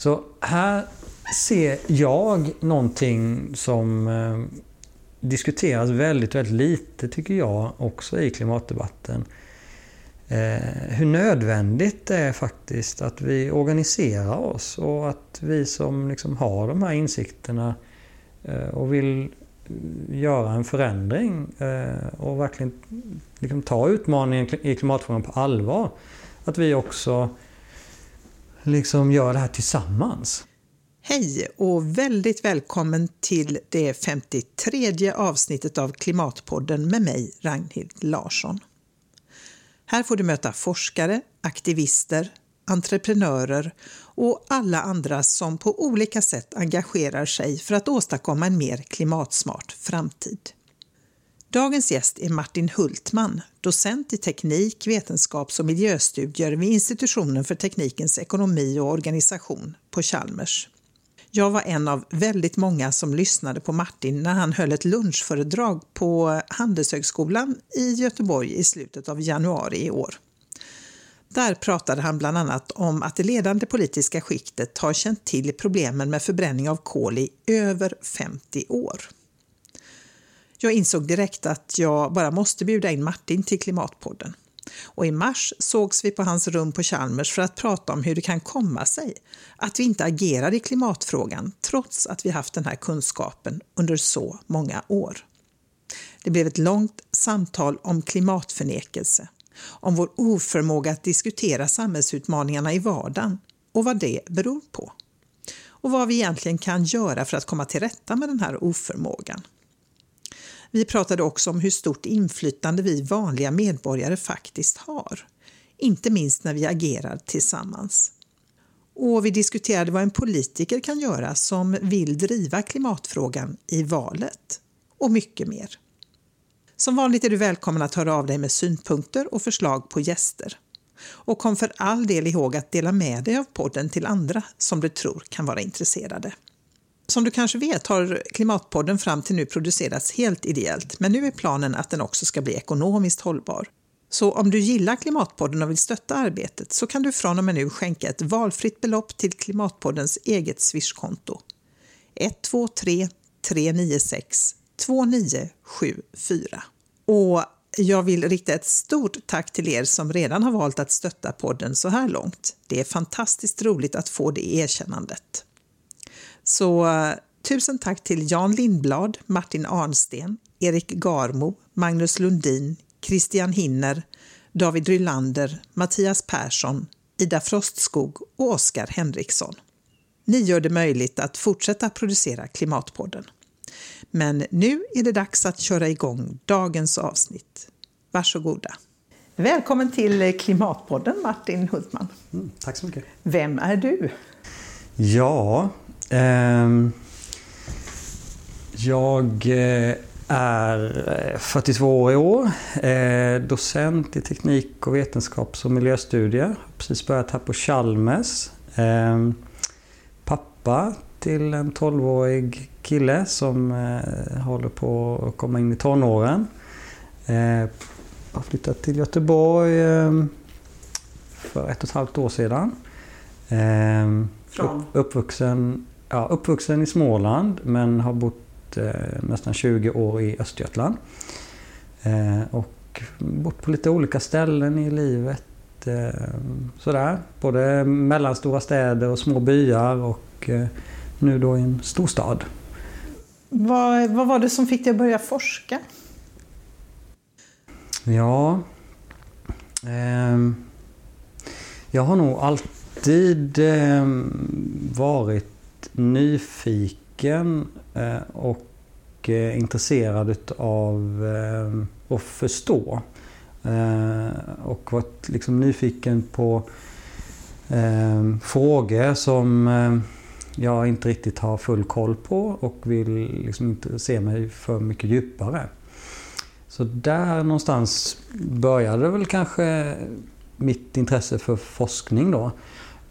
Så här ser jag någonting som eh, diskuteras väldigt, väldigt lite tycker jag också i klimatdebatten. Eh, hur nödvändigt det är faktiskt att vi organiserar oss och att vi som liksom har de här insikterna eh, och vill göra en förändring och verkligen liksom ta utmaningen i klimatfrågan på allvar. Att vi också liksom göra det här tillsammans. Hej och väldigt välkommen till det 53 avsnittet av Klimatpodden med mig, Ragnhild Larsson. Här får du möta forskare, aktivister, entreprenörer och alla andra som på olika sätt engagerar sig för att åstadkomma en mer klimatsmart framtid. Dagens gäst är Martin Hultman, docent i teknik, vetenskaps och miljöstudier vid Institutionen för teknikens ekonomi och organisation på Chalmers. Jag var en av väldigt många som lyssnade på Martin när han höll ett lunchföredrag på Handelshögskolan i Göteborg i slutet av januari i år. Där pratade han bland annat om att det ledande politiska skiktet har känt till problemen med förbränning av kol i över 50 år. Jag insåg direkt att jag bara måste bjuda in Martin till Klimatpodden. Och i mars sågs vi på hans rum på Chalmers för att prata om hur det kan komma sig att vi inte agerar i klimatfrågan trots att vi haft den här kunskapen under så många år. Det blev ett långt samtal om klimatförnekelse, om vår oförmåga att diskutera samhällsutmaningarna i vardagen och vad det beror på. Och vad vi egentligen kan göra för att komma till rätta med den här oförmågan. Vi pratade också om hur stort inflytande vi vanliga medborgare faktiskt har. Inte minst när vi agerar tillsammans. Och vi diskuterade vad en politiker kan göra som vill driva klimatfrågan i valet. Och mycket mer. Som vanligt är du välkommen att höra av dig med synpunkter och förslag på gäster. Och kom för all del ihåg att dela med dig av podden till andra som du tror kan vara intresserade. Som du kanske vet har Klimatpodden fram till nu producerats helt ideellt, men nu är planen att den också ska bli ekonomiskt hållbar. Så om du gillar Klimatpodden och vill stötta arbetet så kan du från och med nu skänka ett valfritt belopp till Klimatpoddens eget swishkonto. 123 396 2974. Och jag vill rikta ett stort tack till er som redan har valt att stötta podden så här långt. Det är fantastiskt roligt att få det erkännandet. Så tusen tack till Jan Lindblad, Martin Arnsten, Erik Garmo, Magnus Lundin, Christian Hinner, David Rylander, Mattias Persson, Ida Frostskog och Oskar Henriksson. Ni gör det möjligt att fortsätta producera Klimatpodden. Men nu är det dags att köra igång dagens avsnitt. Varsågoda. Välkommen till Klimatpodden Martin Hultman. Mm, tack så mycket. Vem är du? Ja, jag eh, är 42 eh, år i år. Eh, docent i teknik och vetenskaps och miljöstudier. Har precis börjat här på Chalmers. Ehm, pappa till en 12-årig kille som håller på att komma in i tonåren. Har flyttat till Göteborg ehm, för ett och ett halvt år sedan. Från? Uppvuxen ja, uppvuxen i Småland men har bott eh, nästan 20 år i Östergötland. Eh, och bott på lite olika ställen i livet. Eh, sådär. Både mellanstora städer och små byar och eh, nu då i en storstad. Vad, vad var det som fick dig att börja forska? Ja... Ehm, jag har nog alltid ehm, varit nyfiken eh, och eh, intresserad av eh, att förstå. Och varit liksom nyfiken på frågor som jag inte riktigt har full koll på och vill liksom inte se mig för mycket djupare. Så där någonstans började väl kanske mitt intresse för forskning då.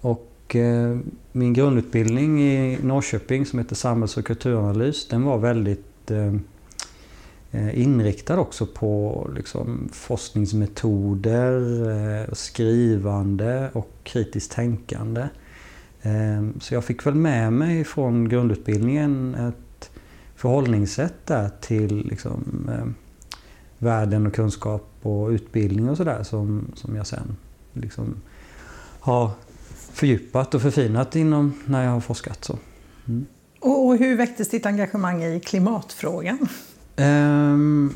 Och Eh, min grundutbildning i Norrköping som heter Samhälls och kulturanalys den var väldigt eh, eh inriktad också på liksom, forskningsmetoder, eh, skrivande och kritiskt tänkande. Eh, så jag fick väl med mig från grundutbildningen ett förhållningssätt där till liksom, världen och kunskap och utbildning och sådär som, som jag sen liksom har fördjupat och förfinat inom när jag har forskat. Så. Mm. Och, och, hur väcktes ditt engagemang i klimatfrågan? Um,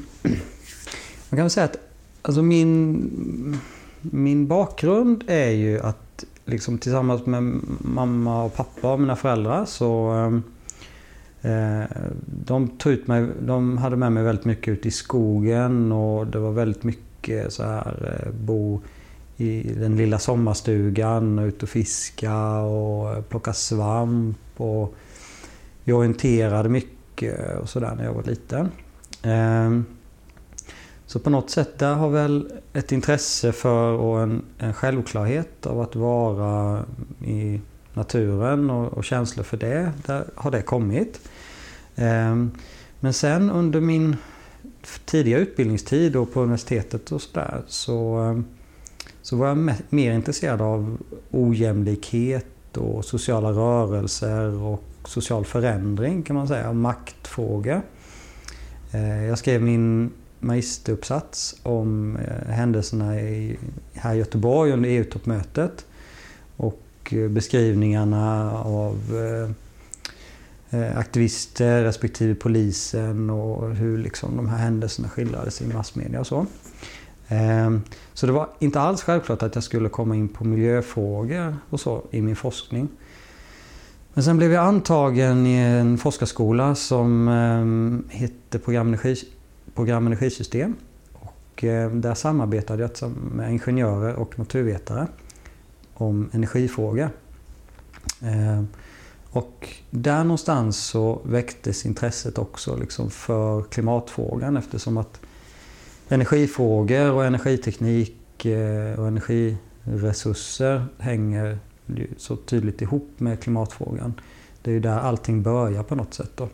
man kan väl säga att alltså min, min bakgrund är ju att liksom tillsammans med mamma och pappa och mina föräldrar så eh, de, tog ut mig, de hade med mig väldigt mycket ut i skogen och det var väldigt mycket så här eh, bo i den lilla sommarstugan och ut och fiska och plocka svamp. Och vi orienterade mycket och sådär när jag var liten. Ehm, så på något sätt där har väl ett intresse för och en, en självklarhet av att vara i naturen och, och känslor för det, där har det kommit. Ehm, men sen under min tidiga utbildningstid och på universitetet och sådär så, så så var jag mer intresserad av ojämlikhet och sociala rörelser och social förändring kan man säga, maktfråga. maktfrågor. Eh, jag skrev min magisteruppsats om eh, händelserna i, här i Göteborg under EU-toppmötet och eh, beskrivningarna av aktivister respektive polisen och hur liksom de här händelserna skildrades i massmedia och så. Ehm, så det var inte alls självklart att jag skulle komma in på miljöfrågor och så i min forskning. Men sen blev jag antagen i en forskarskola som eh, hette Program Energisystem. Och eh, där samarbetade jag med ingenjörer och naturvetare om energifrågor. Ehm, och där någonstans så väcktes intresset också liksom för klimatfrågan eftersom att energifrågor och energiteknik eh, och energiresurser hänger så tydligt ihop med klimatfrågan. Det är ju där allting börjar på något sätt. Då.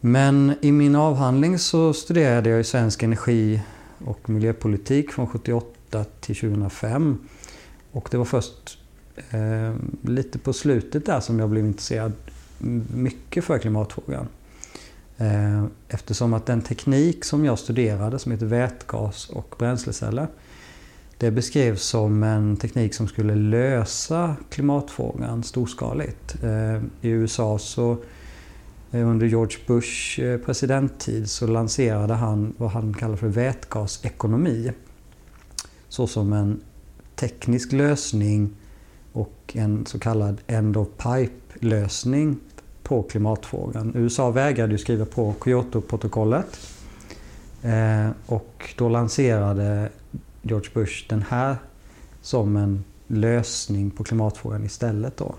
Men i min avhandling så studerade jag svensk energi och miljöpolitik från 78 till 2005. Och det var först eh, lite på slutet där som jag blev intresserad mycket för klimatfrågan. Eh, eftersom att den teknik som jag studerade som heter vätgas och bränsleceller det beskrevs som en teknik som skulle lösa klimatfrågan storskaligt. Eh, I USA så eh, under George Bush presidenttid så lanserade han vad han kallar för vätgasekonomi. Såsom en teknisk lösning och en så kallad end of pipe-lösning på klimatfrågan. USA vägrade ju skriva på Kyoto-protokollet eh, och då lanserade George Bush den här som en lösning på klimatfrågan istället. Då.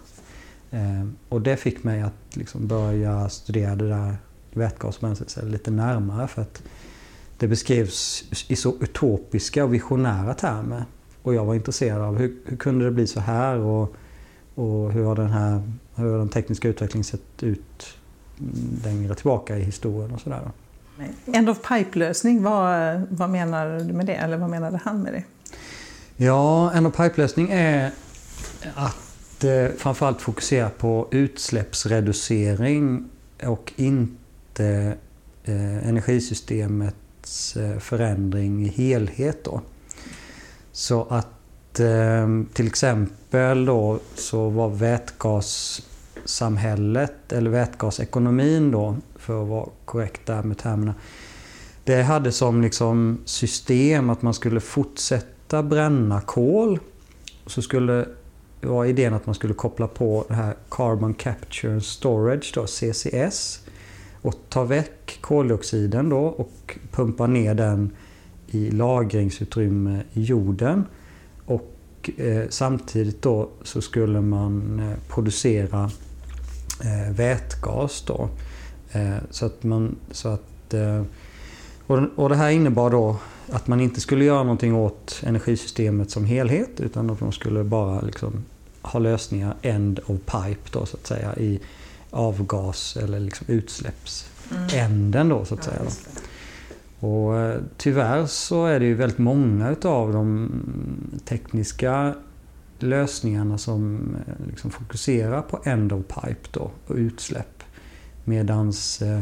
Eh, och det fick mig att liksom börja studera det där vätgasbränslet lite närmare för att det beskrevs i så utopiska och visionära termer. Och jag var intresserad av hur, hur kunde det bli så här och, och hur, har den här, hur den tekniska utvecklingen sett ut längre tillbaka i historien och sådär. End of pipe-lösning, vad, vad menar du med det? Eller vad menade han med det? Ja, end of pipe-lösning är att eh, framförallt fokusera på utsläppsreducering och inte eh, energisystemets eh, förändring i helhet. Då. Så att eh, till exempel då så var vätgassamhället, eller vätgasekonomin då, för att vara korrekt där med termerna. Det hade som liksom system att man skulle fortsätta bränna kol. Så skulle var idén att man skulle koppla på det här Carbon Capture and Storage, då, CCS. Och ta väck koldioxiden då och pumpa ner den i lagringsutrymme i jorden. Och eh, samtidigt då så skulle man eh, producera eh, vätgas då. Eh, så att man, så att, eh, och det här innebar då att man inte skulle göra någonting åt energisystemet som helhet utan att man skulle bara liksom ha lösningar end of pipe då så att säga i avgas eller liksom utsläppsänden då så att säga. Och eh, tyvärr så är det ju väldigt många utav de tekniska lösningarna som eh, liksom fokuserar på end of pipe då, och utsläpp. Medans eh,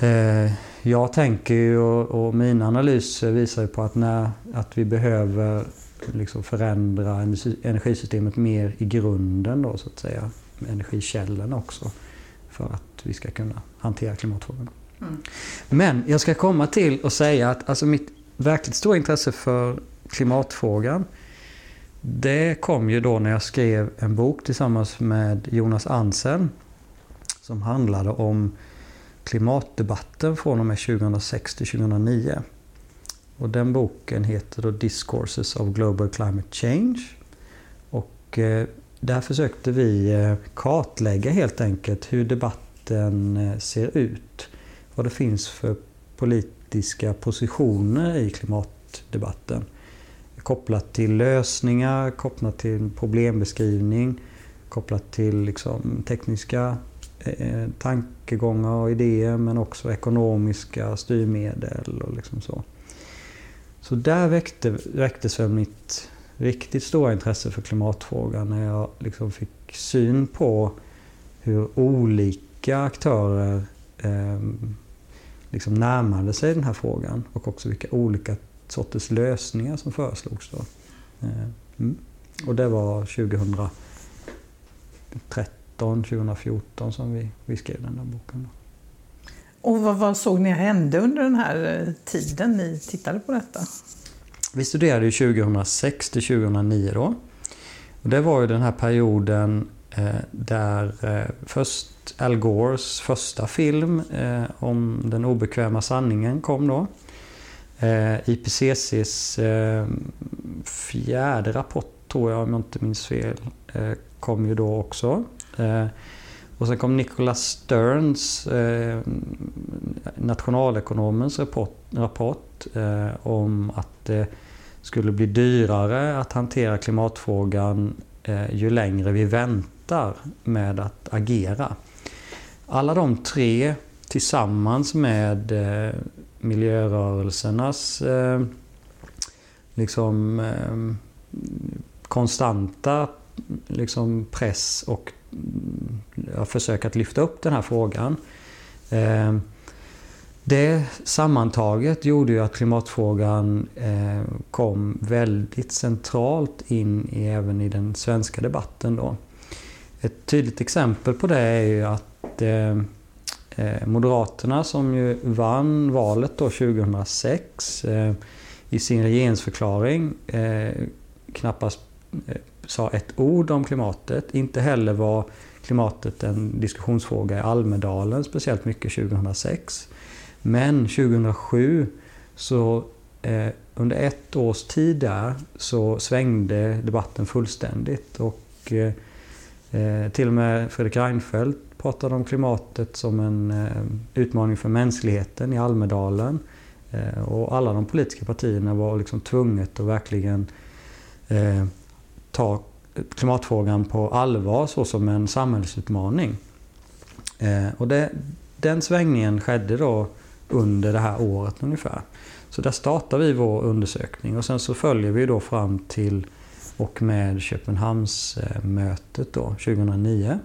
eh, jag tänker ju och, och mina analyser visar ju på att, när, att vi behöver liksom förändra energisystemet mer i grunden då så att säga. Energikällorna också. För att vi ska kunna hantera klimatfrågan. Mm. Men jag ska komma till och säga att alltså mitt verkligt stora intresse för klimatfrågan det kom ju då när jag skrev en bok tillsammans med Jonas Ansen som handlade om klimatdebatten från och med 2006 till 2009. Och den boken heter då Discourses of Global Climate Change. Och eh, där försökte vi eh, kartlägga helt enkelt hur debatten eh, ser ut. Vad det finns för politiska positioner i klimatdebatten. Kopplat till lösningar, kopplat till problembeskrivning, kopplat till liksom tekniska eh, tankegångar och idéer men också ekonomiska styrmedel och liksom så. Så där väckte, väcktes väl mitt riktigt stora intresse för klimatfrågan när jag liksom fick syn på hur olika aktörer eh, liksom närmade sig den här frågan och också vilka olika sorters lösningar som föreslogs. Då. Eh, mm. Och det var 2013, 2014 som vi, vi skrev den där boken. Och vad, vad, såg ni hände under den här eh, tiden ni tittade på detta? Vi studerade ju 2006 till 2009 då. Och det var ju den här perioden eh, där eh, först Al Gores första film eh, om den obekväma sanningen kom då. Eh, IPCCs eh, fjärde rapport, tror jag om jag inte minns fel, eh, kom ju då också. Eh, och sen kom Nicholas Sterns, eh, nationalekonomens rapport, rapport eh, om att det skulle bli dyrare att hantera klimatfrågan eh, ju längre vi väntar med att agera. Alla de tre tillsammans med eh, miljörörelsernas eh, liksom, eh, konstanta liksom, press och mm, ja, försök att lyfta upp den här frågan. Eh, det sammantaget gjorde ju att klimatfrågan eh, kom väldigt centralt in i, även i den svenska debatten. Då. Ett tydligt exempel på det är ju att eh, eh Moderaterna som ju vann valet då 2006 eh, i sin regeringsförklaring eh, knappast eh, sa ett ord om klimatet. Inte heller var klimatet en diskussionsfråga i Almedalen speciellt mycket 2006. Men 2007 så eh, under ett års tid där så svängde debatten fullständigt och eh, eh till och med Fredrik Reinfeldt pratade om klimatet som en eh, utmaning för mänskligheten i Almedalen. Eh, och alla de politiska partierna var liksom tvunget att verkligen eh, ta klimatfrågan på allvar så som en samhällsutmaning. Eh, och det, den svängningen skedde då under det här året ungefär. Så där startar vi vår undersökning och sen så följer vi då fram till och med Köpenhamnsmötet eh, då 2009.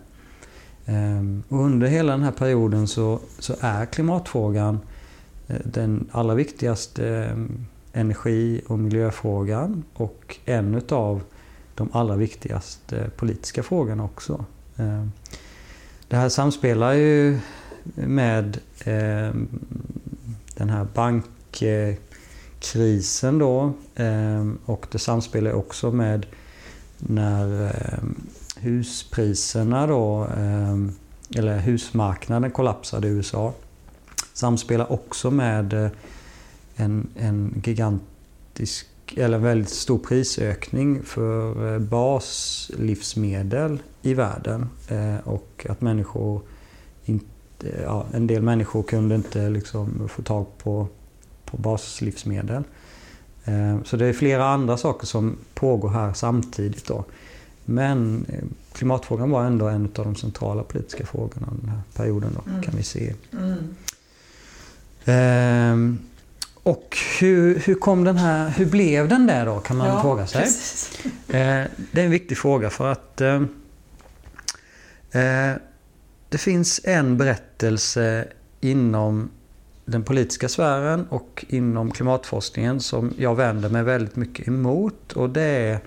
Ehm, och under hela den här perioden så, så är klimatfrågan eh, den allra viktigaste eh, energi och miljöfrågan och en utav de allra viktigaste politiska frågorna också. Ehm, det här samspelar ju med ehm, den här bank krisen då ehm, och det samspelar också med när ehm, huspriserna då, ehm, eller husmarknaden kollapsade i USA. Samspelar också med eh, en, en gigantisk, eller en väldigt stor prisökning för eh, baslivsmedel i världen. Eh, och att människor inte, ja, en del människor kunde inte liksom få tag på, på baslivsmedel. Så det är flera andra saker som pågår här samtidigt. Då. Men eh, klimatfrågan var ändå en av de centrala politiska frågorna den här perioden då, mm. kan vi se. Mm. Ehm, och hur, hur kom den här, hur blev den där då kan man Ja, fråga sig. precis. Eh, det är en viktig fråga för att eh, eh, det finns en berättelse inom den politiska sfären och inom klimatforskningen som jag vänder mig väldigt mycket emot och det är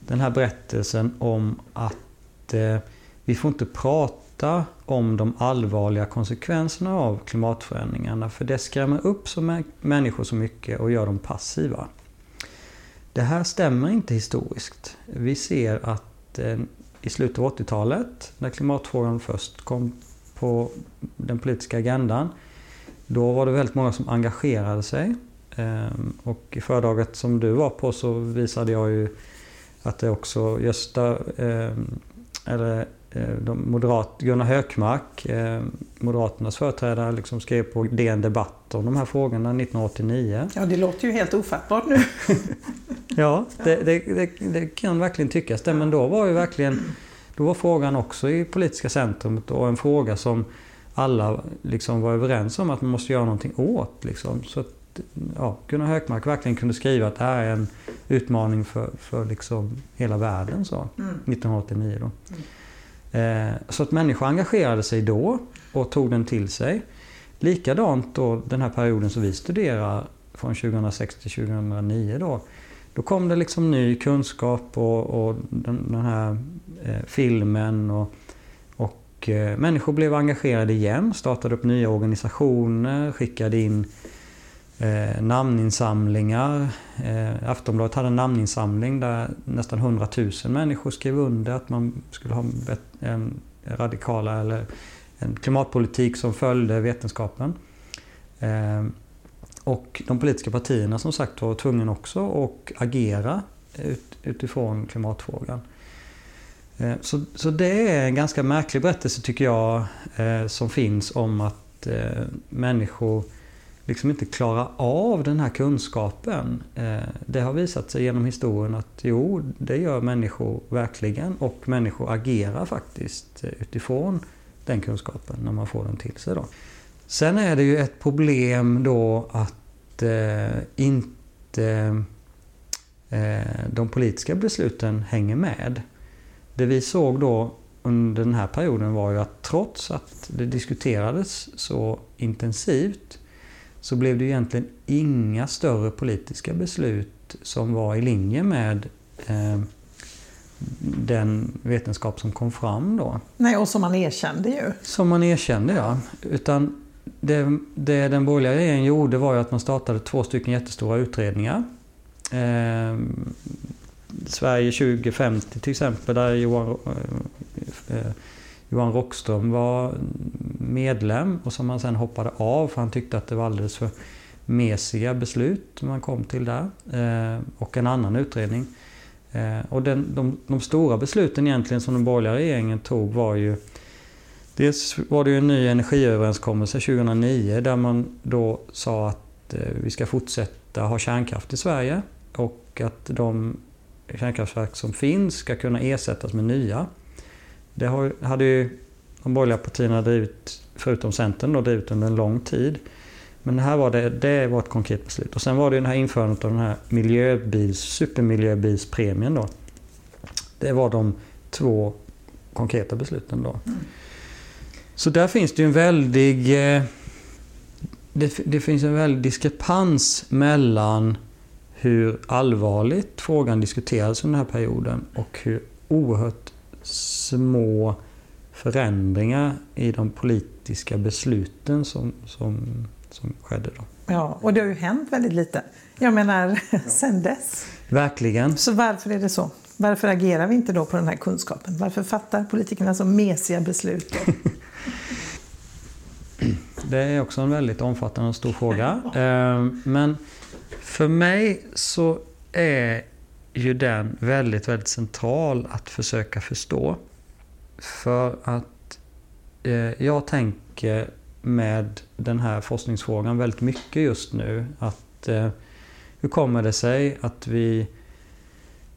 den här berättelsen om att eh, vi får inte prata om de allvarliga konsekvenserna av klimatförändringarna för det skrämmer upp så människor så mycket och gör dem passiva. Det här stämmer inte historiskt. Vi ser att eh, i slutet av 80-talet, när klimatfrågan först kom på den politiska agendan, då var det väldigt många som engagerade sig. Ehm, Och i föredraget som du var på så visade jag ju att det också Gösta, ehm, eller eh, de moderat, Gunnar Hökmark, eh, Moderaternas företrädare, liksom skrev på DN Debatt om de här frågorna 1989. Ja, det låter ju helt ofattbart nu. Ja, det, det, det, det kan verkligen tyckas det. Men då var ju verkligen då var frågan också i politiska centrumet och en fråga som alla liksom var överens om att man måste göra någonting åt. Liksom. Så att, ja, Gunnar Hökmark verkligen kunde skriva att det här är en utmaning för, för liksom hela världen. Så, 1989 då. Eh, så att människor engagerade sig då och tog den till sig. Likadant då den här perioden som vi studerar från 2006 till 2009 då. Då kom det liksom ny kunskap och, och den, den här eh, filmen och, och eh, människor blev engagerade igen, startade upp nya organisationer, skickade in eh, namninsamlingar. Eh, Aftonbladet hade en namninsamling där nästan 100 000 människor skrev under att man skulle ha en, en radikala eller en klimatpolitik som följde vetenskapen. Eh, och de politiska partierna som sagt var tvungna också att agera ut, utifrån klimatfrågan. Eh, så, så det är en ganska märklig berättelse tycker jag eh, som finns om att eh, människor liksom inte klarar av den här kunskapen. Det har visat sig genom historien att jo, det gör människor verkligen och människor agerar faktiskt utifrån den kunskapen när man får den till sig. Då. Sen är det ju ett problem då att inte de politiska besluten hänger med. Det vi såg då under den här perioden var ju att trots att det diskuterades så intensivt så blev det egentligen inga större politiska beslut som var i linje med eh, den vetenskap som kom fram då. Nej, och som man erkände ju. Som man erkände ja. Utan det, det den borgerliga regeringen gjorde var ju att man startade två stycken jättestora utredningar. Eh, Sverige 2050 till exempel där Johan, eh, eh, Johan Rockström var medlem och som han sen hoppade av för han tyckte att det var alldeles för mesiga beslut man kom till där. Eh, och en annan utredning. Och den, de, de stora besluten egentligen som den borgerliga regeringen tog var ju Dels var det ju en ny energiöverenskommelse 2009 där man då sa att vi ska fortsätta ha kärnkraft i Sverige och att de kärnkraftverk som finns ska kunna ersättas med nya. Det har, hade ju de borgerliga partierna drivit, förutom Centern, då, drivit under en lång tid. Men här var det, det var ett konkret beslut. Och sen var det den här införandet av den här miljöbils, supermiljöbilspremien. Då. Det var de två konkreta besluten. Då. Så där finns det ju en väldig... eh, Det, det finns en väldig diskrepans mellan hur allvarligt frågan diskuterades under den här perioden och hur oerhört små förändringar i de politiska besluten som, som, som skedde. Då. Ja, och det har ju hänt väldigt lite. Jag menar, sen dess. Verkligen. Så varför är det så? Varför agerar vi inte då på den här kunskapen? Varför fattar politikerna så mesiga beslut? Det är också en väldigt omfattande och stor fråga. Eh, Men för mig så är ju den väldigt, väldigt central att försöka förstå. För att eh, jag tänker med den här forskningsfrågan väldigt mycket just nu. Att eh, hur kommer det sig att vi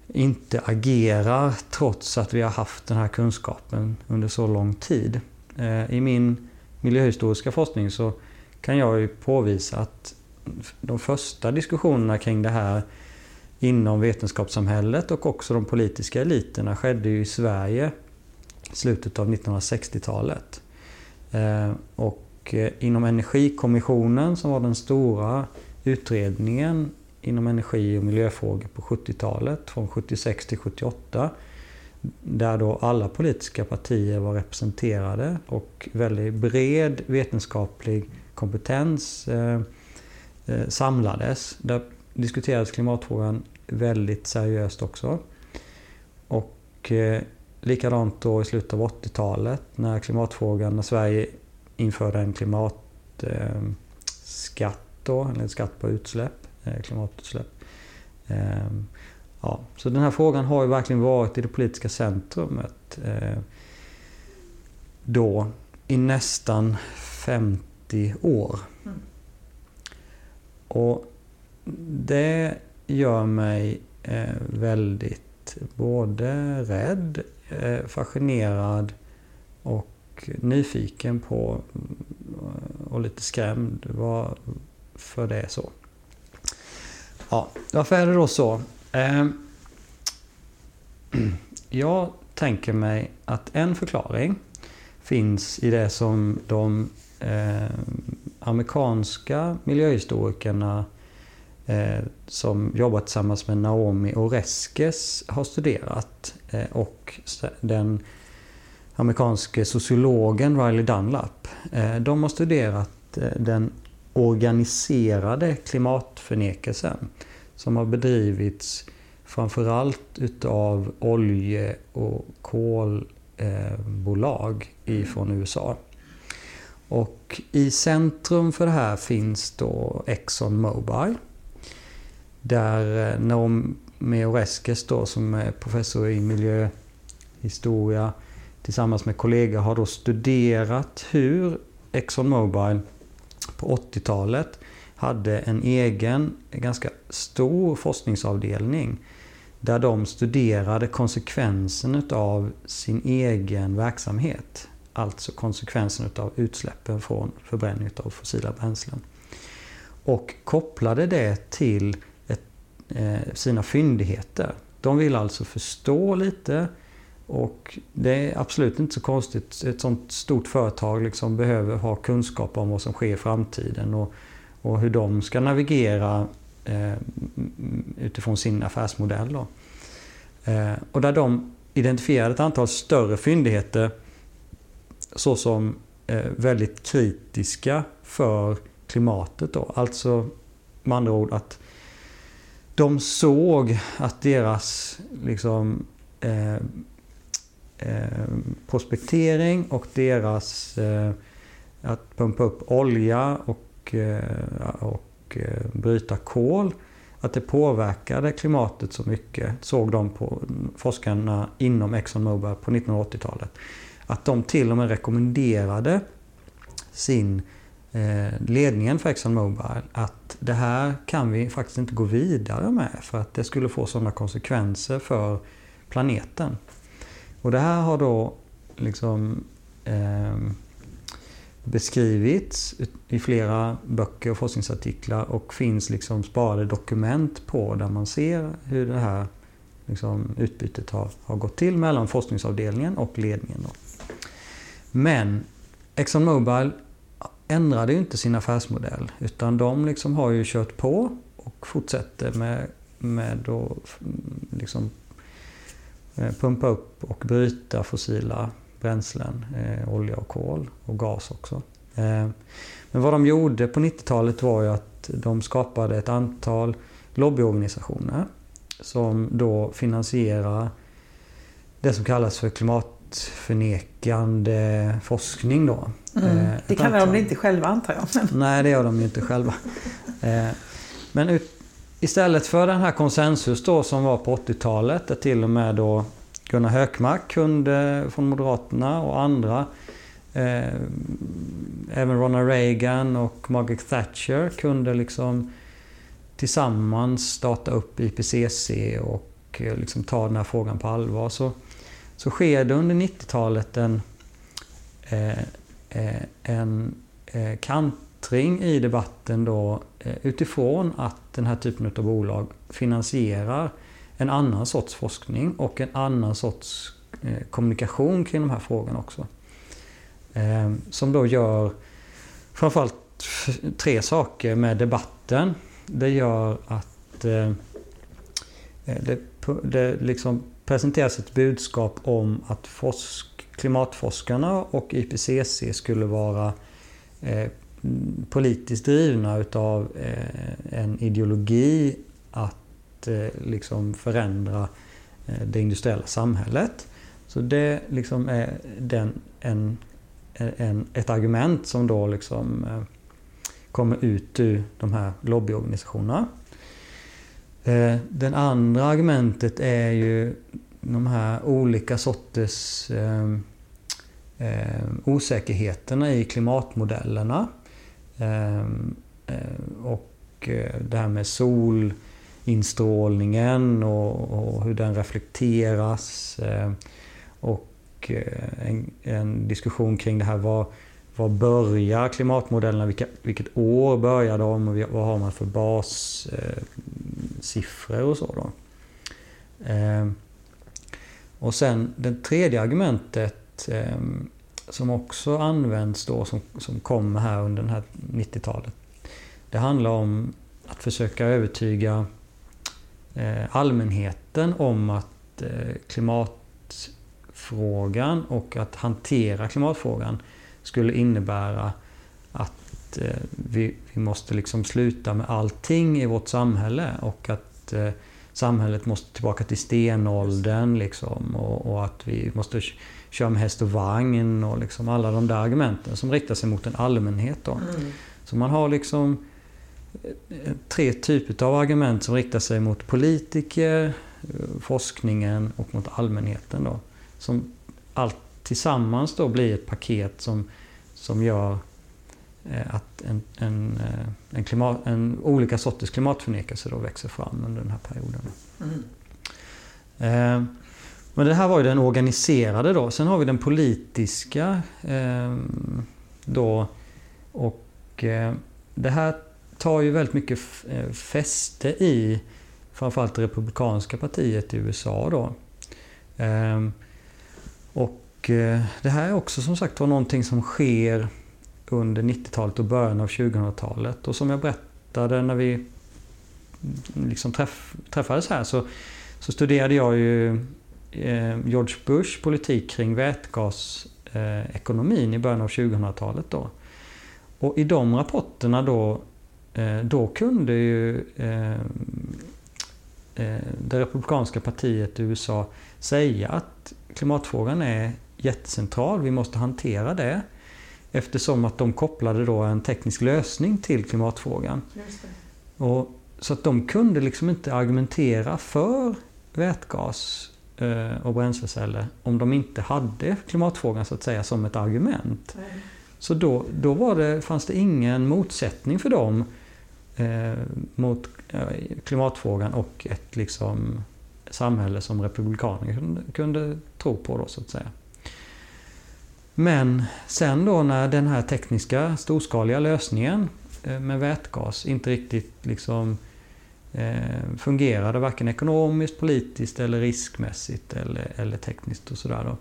inte agerar trots att vi har haft den här kunskapen under så lång tid? Eh, I min miljöhistoriska forskning så kan jag ju påvisa att de första diskussionerna kring det här inom vetenskapssamhället och också de politiska eliterna skedde ju i Sverige i slutet av 1960-talet. Eh, och eh, inom Energikommissionen som var den stora utredningen inom energi och miljöfrågor på 70-talet, från 76 till 78, där då alla politiska partier var representerade och väldigt bred vetenskaplig kompetens eh, Eh, samlades. Där diskuterades klimatfrågan väldigt seriöst också. Och eh, likadant då i slutet av 80-talet när klimatfrågan, när Sverige införde en klimatskatt eh, då, eller en skatt på utsläpp, eh, klimatutsläpp. Eh, ja, så den här frågan har ju verkligen varit i det politiska centrumet eh, då i nästan 50 år. Mm. Och det gör mig eh, väldigt både rädd, eh, fascinerad och nyfiken på eh, och lite skrämd varför det är så. Ja, varför är det då så? Jag tänker mig att en förklaring finns i det som de amerikanska miljöhistorikerna eh, som jobbar tillsammans med Naomi Oreskes har studerat. Eh, och den amerikanske sociologen Riley Dunlap. Eh, de har studerat eh, den organiserade klimatförnekelsen som har bedrivits framförallt utav olje och kolbolag ifrån USA. Och i centrum för det här finns då Exxon Mobile där eh, Naomi Oreskes då, som är professor i miljöhistoria tillsammans med kollegor har då studerat hur Exxon Mobile på 80-talet hade en egen, ganska stor forskningsavdelning där de studerade konsekvensen av sin egen verksamhet. Alltså konsekvensen av utsläppen från förbränning av fossila bränslen. Och kopplade det till Eh, sina fyndigheter. De vill alltså förstå lite och det är absolut inte så konstigt. Ett sånt stort företag liksom behöver ha kunskap om vad som sker i framtiden och, och hur de ska navigera eh, utifrån sin affärsmodell. Då. Eh, och där de identifierade ett antal större fyndigheter såsom eh, väldigt kritiska för klimatet. Då. Alltså med andra ord att de såg att deras liksom, eh, eh, prospektering och deras eh, att pumpa upp olja och, eh, och eh, bryta kol, att det påverkade klimatet så mycket, såg de på forskarna inom ExxonMobil på 1980-talet. Att de till och med rekommenderade sin eh, ledningen för Exxon Mobile att det här kan vi faktiskt inte gå vidare med för att det skulle få sådana konsekvenser för planeten. Och det här har då liksom eh, beskrivits i flera böcker och forskningsartiklar och finns liksom sparade dokument på där man ser hur det här liksom, utbytet har, har gått till mellan forskningsavdelningen och ledningen. Då. Men Exxon Mobil ändrade ju inte sin affärsmodell utan de liksom har ju kört på och fortsätter med, med att liksom, eh, pumpa upp och bryta fossila bränslen, eh, olja och kol och gas också. Eh, men vad de gjorde på 90-talet var ju att de skapade ett antal lobbyorganisationer som då finansierar det som kallas för klimatförnekande forskning. Då. Mm. Eh, det kallar de inte själva antar jag. Nej, det gör de ju inte själva. Eh, men ut, istället för den här konsensus då som var på 80-talet, där till och med då Gunnar Hökmark kunde, från Moderaterna och andra, eh, även Ronald Reagan och Margaret Thatcher kunde liksom tillsammans starta upp IPCC och eh, liksom ta den här frågan på allvar. Så, så sker det under 90-talet en, eh, eh, en eh, i debatten då eh, utifrån att den här typen av bolag finansierar en annan sorts forskning och en annan sorts eh, kommunikation kring de här frågorna också. Eh, som då gör framförallt tre saker med debatten. Det gör att eh, eh, det, det liksom presenteras ett budskap om att forsk, klimatforskarna och IPCC skulle vara eh, politiskt drivna utav eh, en ideologi att eh, liksom förändra eh, det industriella samhället. Så det liksom är den, en, en, ett argument som då liksom eh, kommer ut ur de här lobbyorganisationerna. Eh, det andra argumentet är ju de här olika sorters eh, eh, osäkerheterna i klimatmodellerna. Ehm, eh, och eh, det här med solinstrålningen och, och hur den reflekteras. Ehm, och eh, en, en, diskussion kring det här var var börjar klimatmodellerna? Vilka, vilket år börjar de? Och vad har man för bassiffror eh, och så då? Ehm, och sen det tredje argumentet eh, som också används då, som, som kommer här under det här 90-talet. Det handlar om att försöka övertyga eh, allmänheten om att eh, klimatfrågan och att hantera klimatfrågan skulle innebära att eh, vi, vi måste liksom sluta med allting i vårt samhälle och att eh, samhället måste tillbaka till stenåldern liksom, och, och, att vi måste köra med häst och vagn och liksom alla de där argumenten som riktar sig mot en allmänhet. Mm. Så man har liksom eh, tre typer av argument som riktar sig mot politiker, forskningen och mot allmänheten. Då, som allt tillsammans då blir ett paket som, som gör Eh, att en, en, eh, en, klimat, en olika sorters klimatförnekelse då växer fram under den här perioden. Mm. Eh, men det här var ju den organiserade då. Sen har vi den politiska då. Och det här tar ju väldigt mycket fäste i framförallt det republikanska partiet i USA då. Och eh, det här är också som sagt var någonting som sker under 90-talet och början av 2000-talet. Och som jag berättade när vi mm, liksom träff, träffades här så, så studerade jag ju eh, George Bush politik kring vätgasekonomin eh, i början av 2000-talet. Då. Och i de rapporterna då, eh, då kunde ju eh, eh det republikanska partiet i USA säga att klimatfrågan är jättecentral, vi måste hantera det. Eftersom att de kopplade då en teknisk lösning till klimatfrågan. Och, så att de kunde liksom inte argumentera för vätgas eh, och bränsleceller om de inte hade klimatfrågan så att säga som ett argument. Nej. Så då, då var det, fanns det ingen motsättning för dem eh, mot eh, klimatfrågan och ett liksom, samhälle som republikaner kunde, kunde tro på då så att säga. Men sen då när den här tekniska storskaliga lösningen eh, med vätgas inte riktigt liksom eh, fungerade varken ekonomiskt, politiskt eller riskmässigt eller, eller tekniskt och sådär då.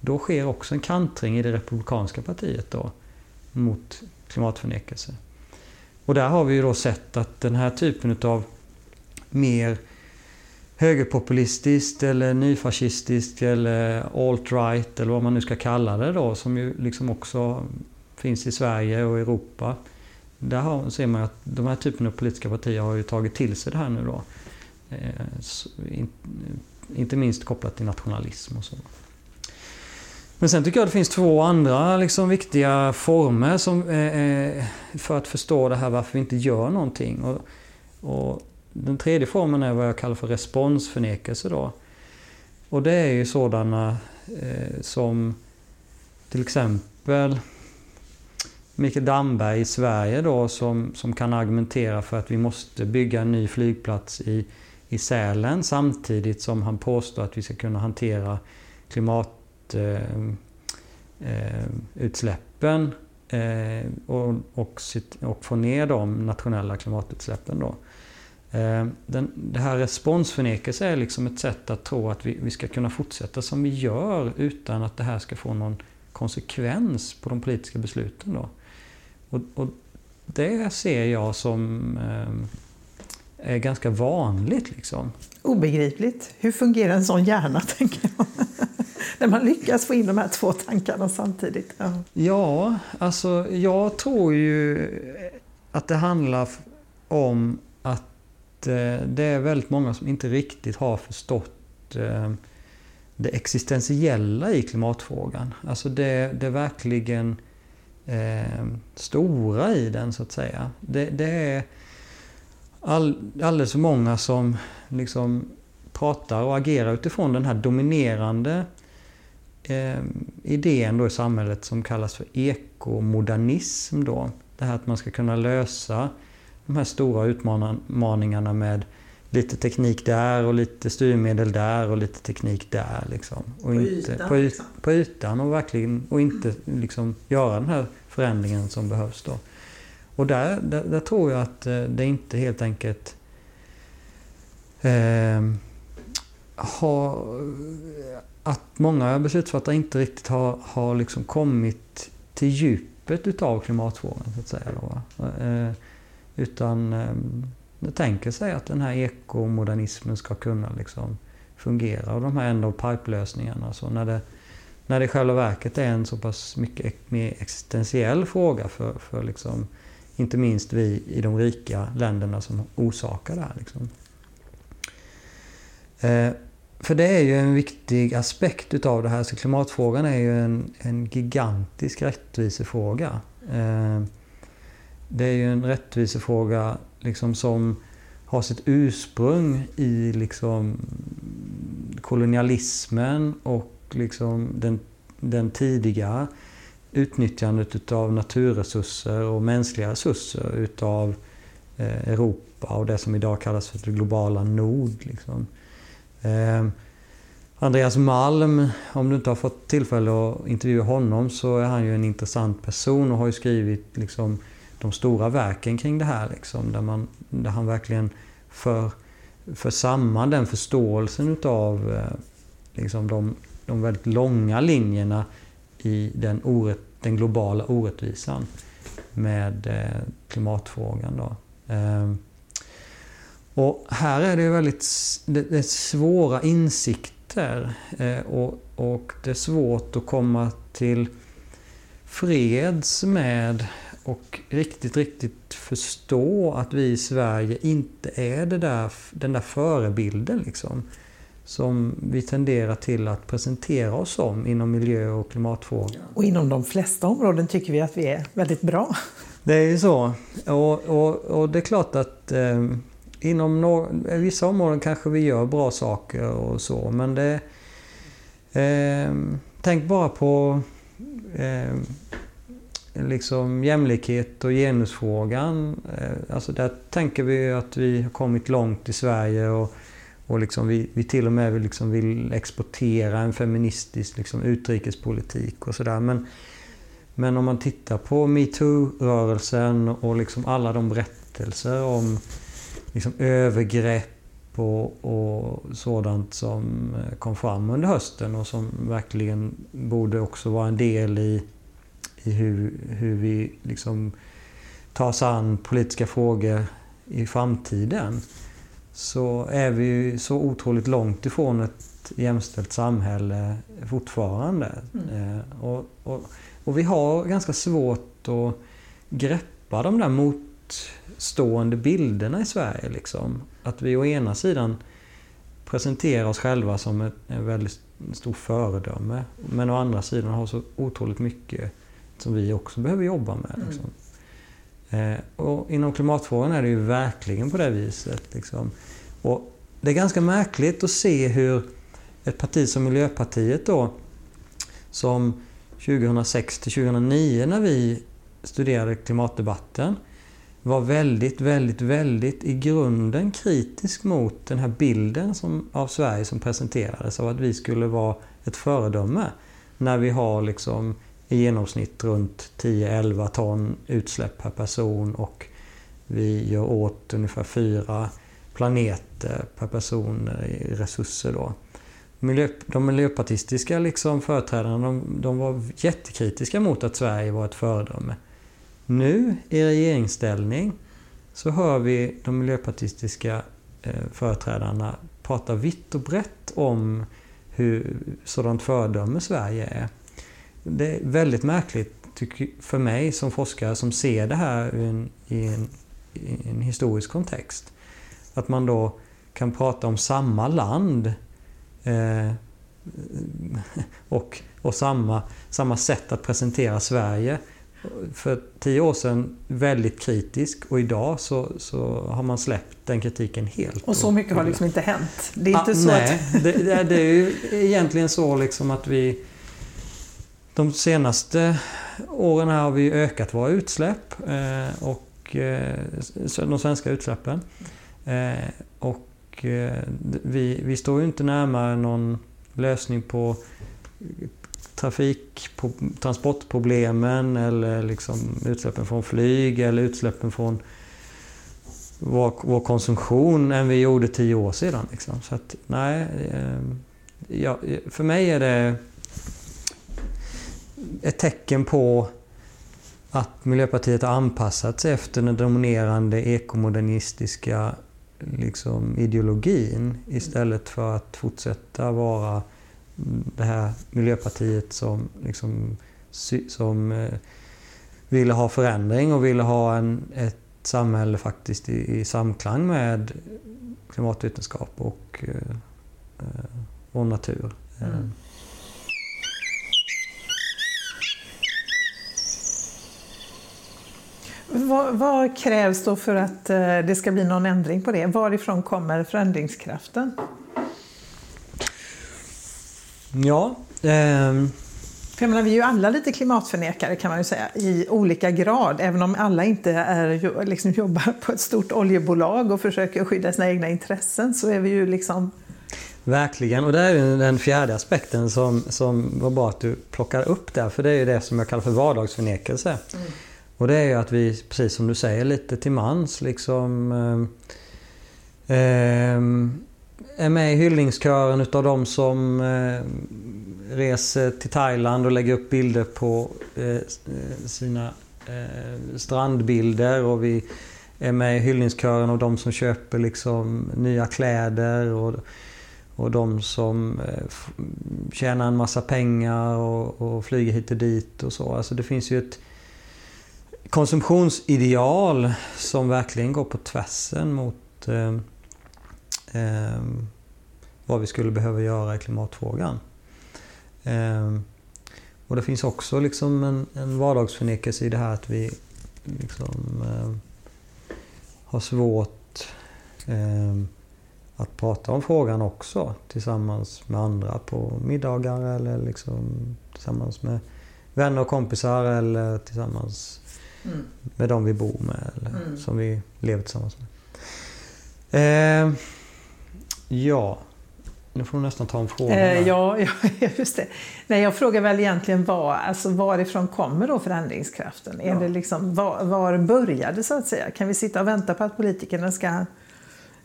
Då sker också en kantring i det republikanska partiet då mot klimatförnekelse. Och där har vi ju då sett att den här typen av mer högerpopulistiskt eller nyfascistiskt eller alt-right eller vad man nu ska kalla det då som ju liksom också finns i Sverige och Europa. Där har, ser man att de här typen av politiska partier har ju tagit till sig det här nu då. Eh, inte minst kopplat till nationalism och så. Men sen tycker jag det finns två andra liksom viktiga former som, eh, eh, för att förstå det här varför vi inte gör någonting. Och, och den tredje formen är vad jag kallar för responsförnekelse. Då. Och det är ju sådana eh, som till exempel Mikael Damberg i Sverige då som, som kan argumentera för att vi måste bygga en ny flygplats i, i Sälen samtidigt som han påstår att vi ska kunna hantera klimatutsläppen eh, eh, eh, och, och, och få ner de nationella klimatutsläppen. Då. Eh, den, det här responsförnekelse är liksom ett sätt att tro att vi, vi ska kunna fortsätta som vi gör utan att det här ska få någon konsekvens på de politiska besluten. Då. Och, och det ser jag som eh, är ganska vanligt. Liksom. Obegripligt. Hur fungerar en sån hjärna, tänker jag? När man lyckas få in de här två tankarna samtidigt. Ja, ja alltså jag tror ju att det handlar om Eh, det är väldigt många som inte riktigt har förstått eh, det existentiella i klimatfrågan. Alltså det, det verkligen eh, stora i den så att säga. Det, det är all, alldeles för många som liksom pratar och agerar utifrån den här dominerande eh, idén då i samhället som kallas för ekomodernism. Då. Det här att man ska kunna lösa de här stora utmaningarna med lite teknik där och lite styrmedel där och lite teknik där. Liksom. Och på, inte, ytan, på, liksom. på ytan och verkligen och inte liksom göra den här förändringen som behövs. Då. Och där, där, där tror jag att eh, det inte helt enkelt eh, har, att många beslutsfattare inte riktigt har, har liksom kommit till djupet utav klimatfrågan. Så att säga då, eh, utan eh, tänker sig att den här ekomodernismen ska kunna liksom fungera. Och de här end of pipe-lösningarna. Så när det, när det i själva verket är en så pass mycket mer existentiell fråga för, för liksom, inte minst vi i de rika länderna som orsakar det här. Liksom. Eh, för det är ju en viktig aspekt utav det här. Så klimatfrågan är ju en, en gigantisk rättvisefråga. Eh, det är ju en rättvisefråga liksom som har sitt ursprung i liksom kolonialismen och liksom den, den tidiga utnyttjandet utav naturresurser och mänskliga resurser utav eh, Europa och det som idag kallas för det globala nord. Liksom. Ehm, Andreas Malm, om du inte har fått tillfälle att intervjua honom så är han ju en intressant person och har ju skrivit liksom, de stora verken kring det här. Liksom, där, man, där han verkligen för, för samman den förståelsen utav eh, liksom de, de väldigt långa linjerna i den, orätt, den globala orättvisan med eh, klimatfrågan. Då. Ehm, och här är det väldigt det, det är svåra insikter eh, och, och det är svårt att komma till freds med och riktigt, riktigt förstå att vi i Sverige inte är det där, den där förebilden liksom. Som vi tenderar till att presentera oss som inom miljö och klimatfrågan. Och inom de flesta områden tycker vi att vi är väldigt bra. Det är ju så. Och, och, och det är klart att eh, inom no vissa områden kanske vi gör bra saker och så. Men det... Eh, tänk bara på eh, liksom jämlikhet och genusfrågan. Eh, alltså där tänker vi att vi har kommit långt i Sverige och, och liksom vi, vi till och med vill, liksom vill exportera en feministisk liksom utrikespolitik och sådär. Men, men om man tittar på metoo-rörelsen och liksom alla de berättelser om liksom övergrepp och, och, sådant som eh, kom fram under hösten och som verkligen borde också vara en del i i hur, hur vi liksom tar oss an politiska frågor i framtiden så är vi så otroligt långt ifrån ett jämställt samhälle fortfarande. Mm. Eh, och, och, och, vi har ganska svårt att greppa de där motstående bilderna i Sverige. Liksom. Att vi å ena sidan presenterar oss själva som ett, en väldigt stor föredöme men å andra sidan har så otroligt mycket som vi också behöver jobba med. Mm. Liksom. Eh, och inom klimatfrågan är det ju verkligen på det viset. Liksom. Och det är ganska märkligt att se hur ett parti som Miljöpartiet då, som 2006 till 2009 när vi studerade klimatdebatten, var väldigt, väldigt, väldigt i grunden kritisk mot den här bilden som, av Sverige som presenterades av att vi skulle vara ett föredöme. När vi har liksom i genomsnitt runt 10-11 ton utsläpp per person och vi gör åt ungefär fyra planeter per person i resurser. Då. Miljö, de miljöpartistiska liksom företrädarna de, de var jättekritiska mot att Sverige var ett föredöme. Nu i regeringsställning så hör vi de miljöpartistiska eh, företrädarna prata vitt och brett om hur sådant föredöme Sverige är. Det är väldigt märkligt för mig som forskare som ser det här i en, i en, i en historisk kontext. Att man då kan prata om samma land eh, och, och samma, samma sätt att presentera Sverige. För tio år sedan väldigt kritisk och idag så, så har man släppt den kritiken helt. Och så mycket har liksom inte hänt? Det är inte ah, så nej, att... det, det, är ju egentligen så liksom att vi de senaste åren har vi ökat våra utsläpp eh, och eh, de svenska utsläppen. Eh, och vi, vi står ju inte närmare någon lösning på trafik, på transportproblemen eller liksom utsläppen från flyg eller utsläppen från vår, vår konsumtion än vi gjorde tio år sedan. Liksom. Så att, nej, ja, för mig är det ett tecken på att Miljöpartiet har anpassat sig efter den dominerande ekomodernistiska liksom, ideologin istället för att fortsätta vara det här Miljöpartiet som, liksom, som eh, ville ha förändring och ville ha en, ett samhälle faktiskt i, i samklang med klimatvetenskap och, eh, eh och natur. Mm. Vad, vad, krävs då för att eh, det ska bli någon ändring på det? Varifrån kommer förändringskraften? Ja... Eh... För menar, vi är ju alla lite klimatförnekare kan man ju säga, i olika grad. Även om alla inte är, liksom, jobbar på ett stort oljebolag och försöker skydda sina egna intressen så är vi ju liksom... Verkligen, och det är den fjärde aspekten som, som var bra att du plockar upp där. För det är ju det som jag kallar för vardagsförnekelse. Mm. Och det är ju att vi, precis som du säger, lite till mans liksom eh, eh, är med i hyllningskören utav de som eh, reser till Thailand och lägger upp bilder på eh, eh sina eh, strandbilder och vi är med i hyllningskören av de som köper liksom nya kläder och, och de som eh, tjänar en massa pengar och, och flyger hit och dit och så. Alltså det finns ju ett konsumtionsideal som verkligen går på tvärsen mot eh, eh, vad vi skulle behöva göra i klimatfrågan. Eh, och det finns också liksom en, en vardagsförnekelse i det här att vi liksom, eh, har svårt eh, att prata om frågan också tillsammans med andra på middagar eller liksom tillsammans med vänner och kompisar eller tillsammans Mm. Med de vi bor med eller mm. som vi lever tillsammans med. Eh, ja, nu får du nästan ta en fråga. Eh, ja, ja, just det. Nej, jag frågar väl egentligen var, alltså varifrån kommer då förändringskraften? Ja. Är det liksom, var, var började så att säga? Kan vi sitta och vänta på att politikerna ska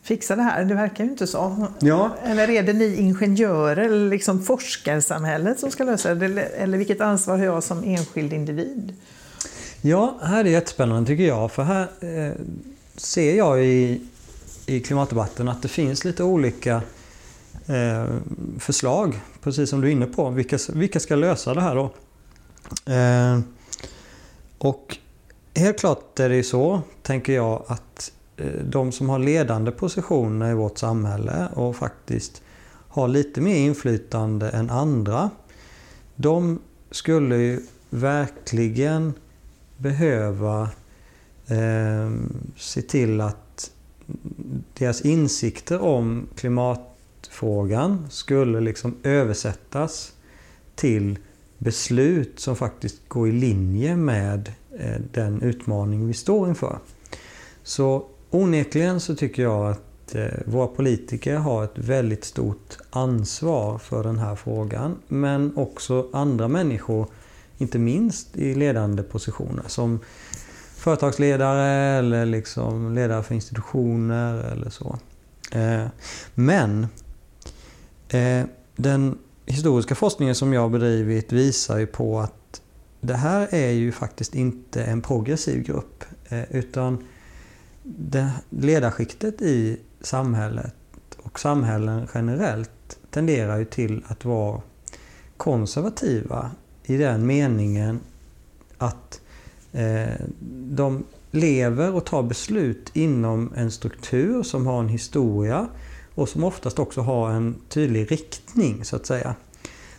fixa det här? Det verkar ju inte så. Ja. Eller är det ni ingenjörer eller liksom forskarsamhället som ska lösa det? Eller vilket ansvar har jag som enskild individ? Ja, här är det jättespännande tycker jag. För här eh, ser jag i, i klimatdebatten att det finns lite olika eh, förslag. Precis som du är inne på. Vilka, vilka ska lösa det här då? Eh, och helt klart är det ju så, tänker jag, att eh, de som har ledande positioner i vårt samhälle och faktiskt har lite mer inflytande än andra. De skulle ju verkligen behöva eh, se till att deras insikter om klimatfrågan skulle liksom översättas till beslut som faktiskt går i linje med eh, den utmaning vi står inför. Så onekligen så tycker jag att eh, våra politiker har ett väldigt stort ansvar för den här frågan. Men också andra människor inte minst i ledande positioner som företagsledare eller liksom ledare för institutioner eller så. Eh, men eh, den historiska forskningen som jag har bedrivit visar ju på att det här är ju faktiskt inte en progressiv grupp eh, utan det ledarskiktet i samhället och samhällen generellt tenderar ju till att vara konservativa i den meningen att eh, de lever och tar beslut inom en struktur som har en historia och som oftast också har en tydlig riktning så att säga.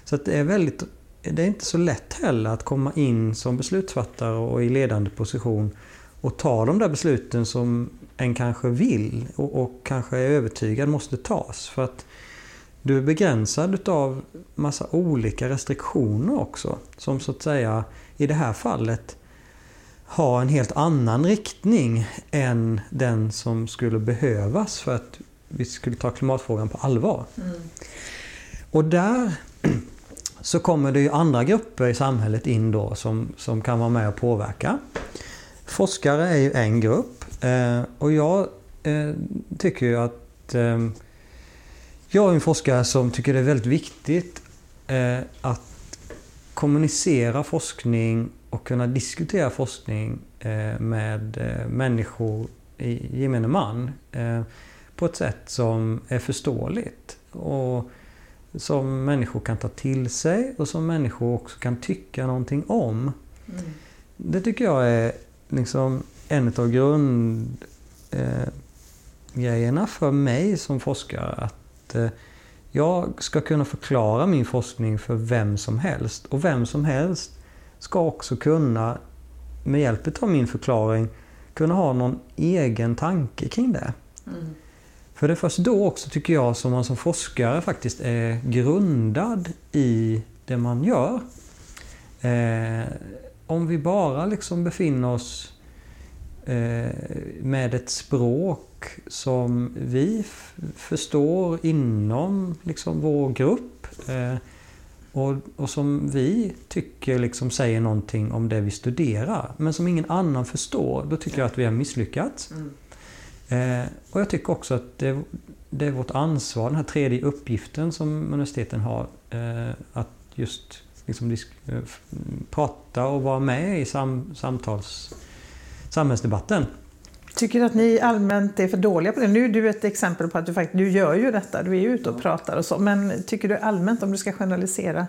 Så att det är väldigt det är inte så lätt heller att komma in som beslutsfattare och i ledande position och ta de där besluten som en kanske vill och, och kanske är övertygad måste tas. För att du är begränsad utav massa olika restriktioner också. Som så att säga i det här fallet har en helt annan riktning än den som skulle behövas för att vi skulle ta klimatfrågan på allvar. Mm. Och där så kommer det ju andra grupper i samhället in då som, som kan vara med och påverka. Forskare är ju en grupp eh, och jag eh, tycker ju att eh, jag är en forskare som tycker det är väldigt viktigt eh, att kommunicera forskning och kunna diskutera forskning eh, med eh, människor i gemene man på ett sätt som är förståeligt och som människor kan ta till sig och som människor också kan tycka någonting om. Mm. Det tycker jag är liksom en av grundgrejerna för mig som forskare. Att Eh, jag ska kunna förklara min forskning för vem som helst. Och vem som helst ska också kunna, med hjälp av min förklaring, kunna ha någon egen tanke kring det. Mm. För det är först då också, tycker jag, som man som forskare faktiskt är grundad i det man gör. Eh, om vi bara liksom befinner oss med ett språk som vi förstår inom liksom vår grupp eh, och, och, som vi tycker liksom säger någonting om det vi studerar men som ingen annan förstår, då tycker jag att vi har misslyckats. Mm. Eh, och jag tycker också att det, det, är vårt ansvar, den här tredje uppgiften som universiteten har, eh, att just liksom eh, prata och vara med i sam, samtals, samhällsdebatten. Tycker du att ni allmänt är för dåliga på det? Nu är du ett exempel på att du faktiskt du gör ju detta, du är ute och pratar och så. Men tycker du allmänt, om du ska generalisera,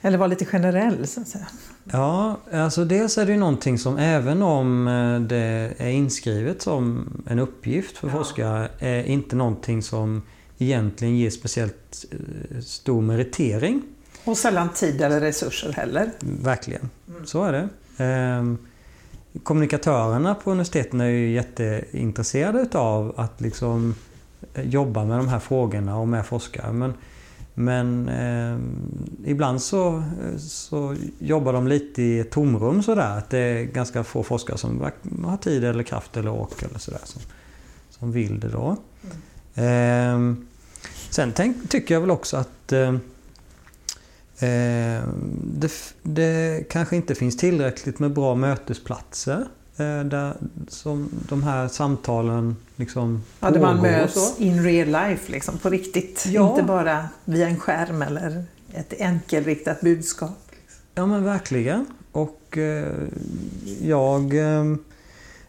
eller vara lite generell så att säga? Ja, alltså dels är det ju någonting som även om eh, det är inskrivet som en uppgift för ja. forskare, är inte någonting som egentligen ger speciellt eh, stor meritering. Och sällan tid eller resurser heller. Verkligen, mm. så är det. Kommunikatörerna på universiteten är ju jätteintresserade utav att liksom eh, jobba med de här frågorna och med forskare. Men, men eh, ibland så, så jobbar de lite i ett tomrum sådär. Att det är ganska få forskare som har tid eller kraft eller ork eller sådär som, som vill det då. Mm. Eh, sen tänk, tycker jag väl också att eh, Eh, det, det, kanske inte finns tillräckligt med bra mötesplatser eh, där som de här samtalen liksom ja, Där man möts in real life, liksom, på riktigt. Ja. Inte bara via en skärm eller ett enkelriktat budskap. Ja men verkligen. Och eh, jag eh,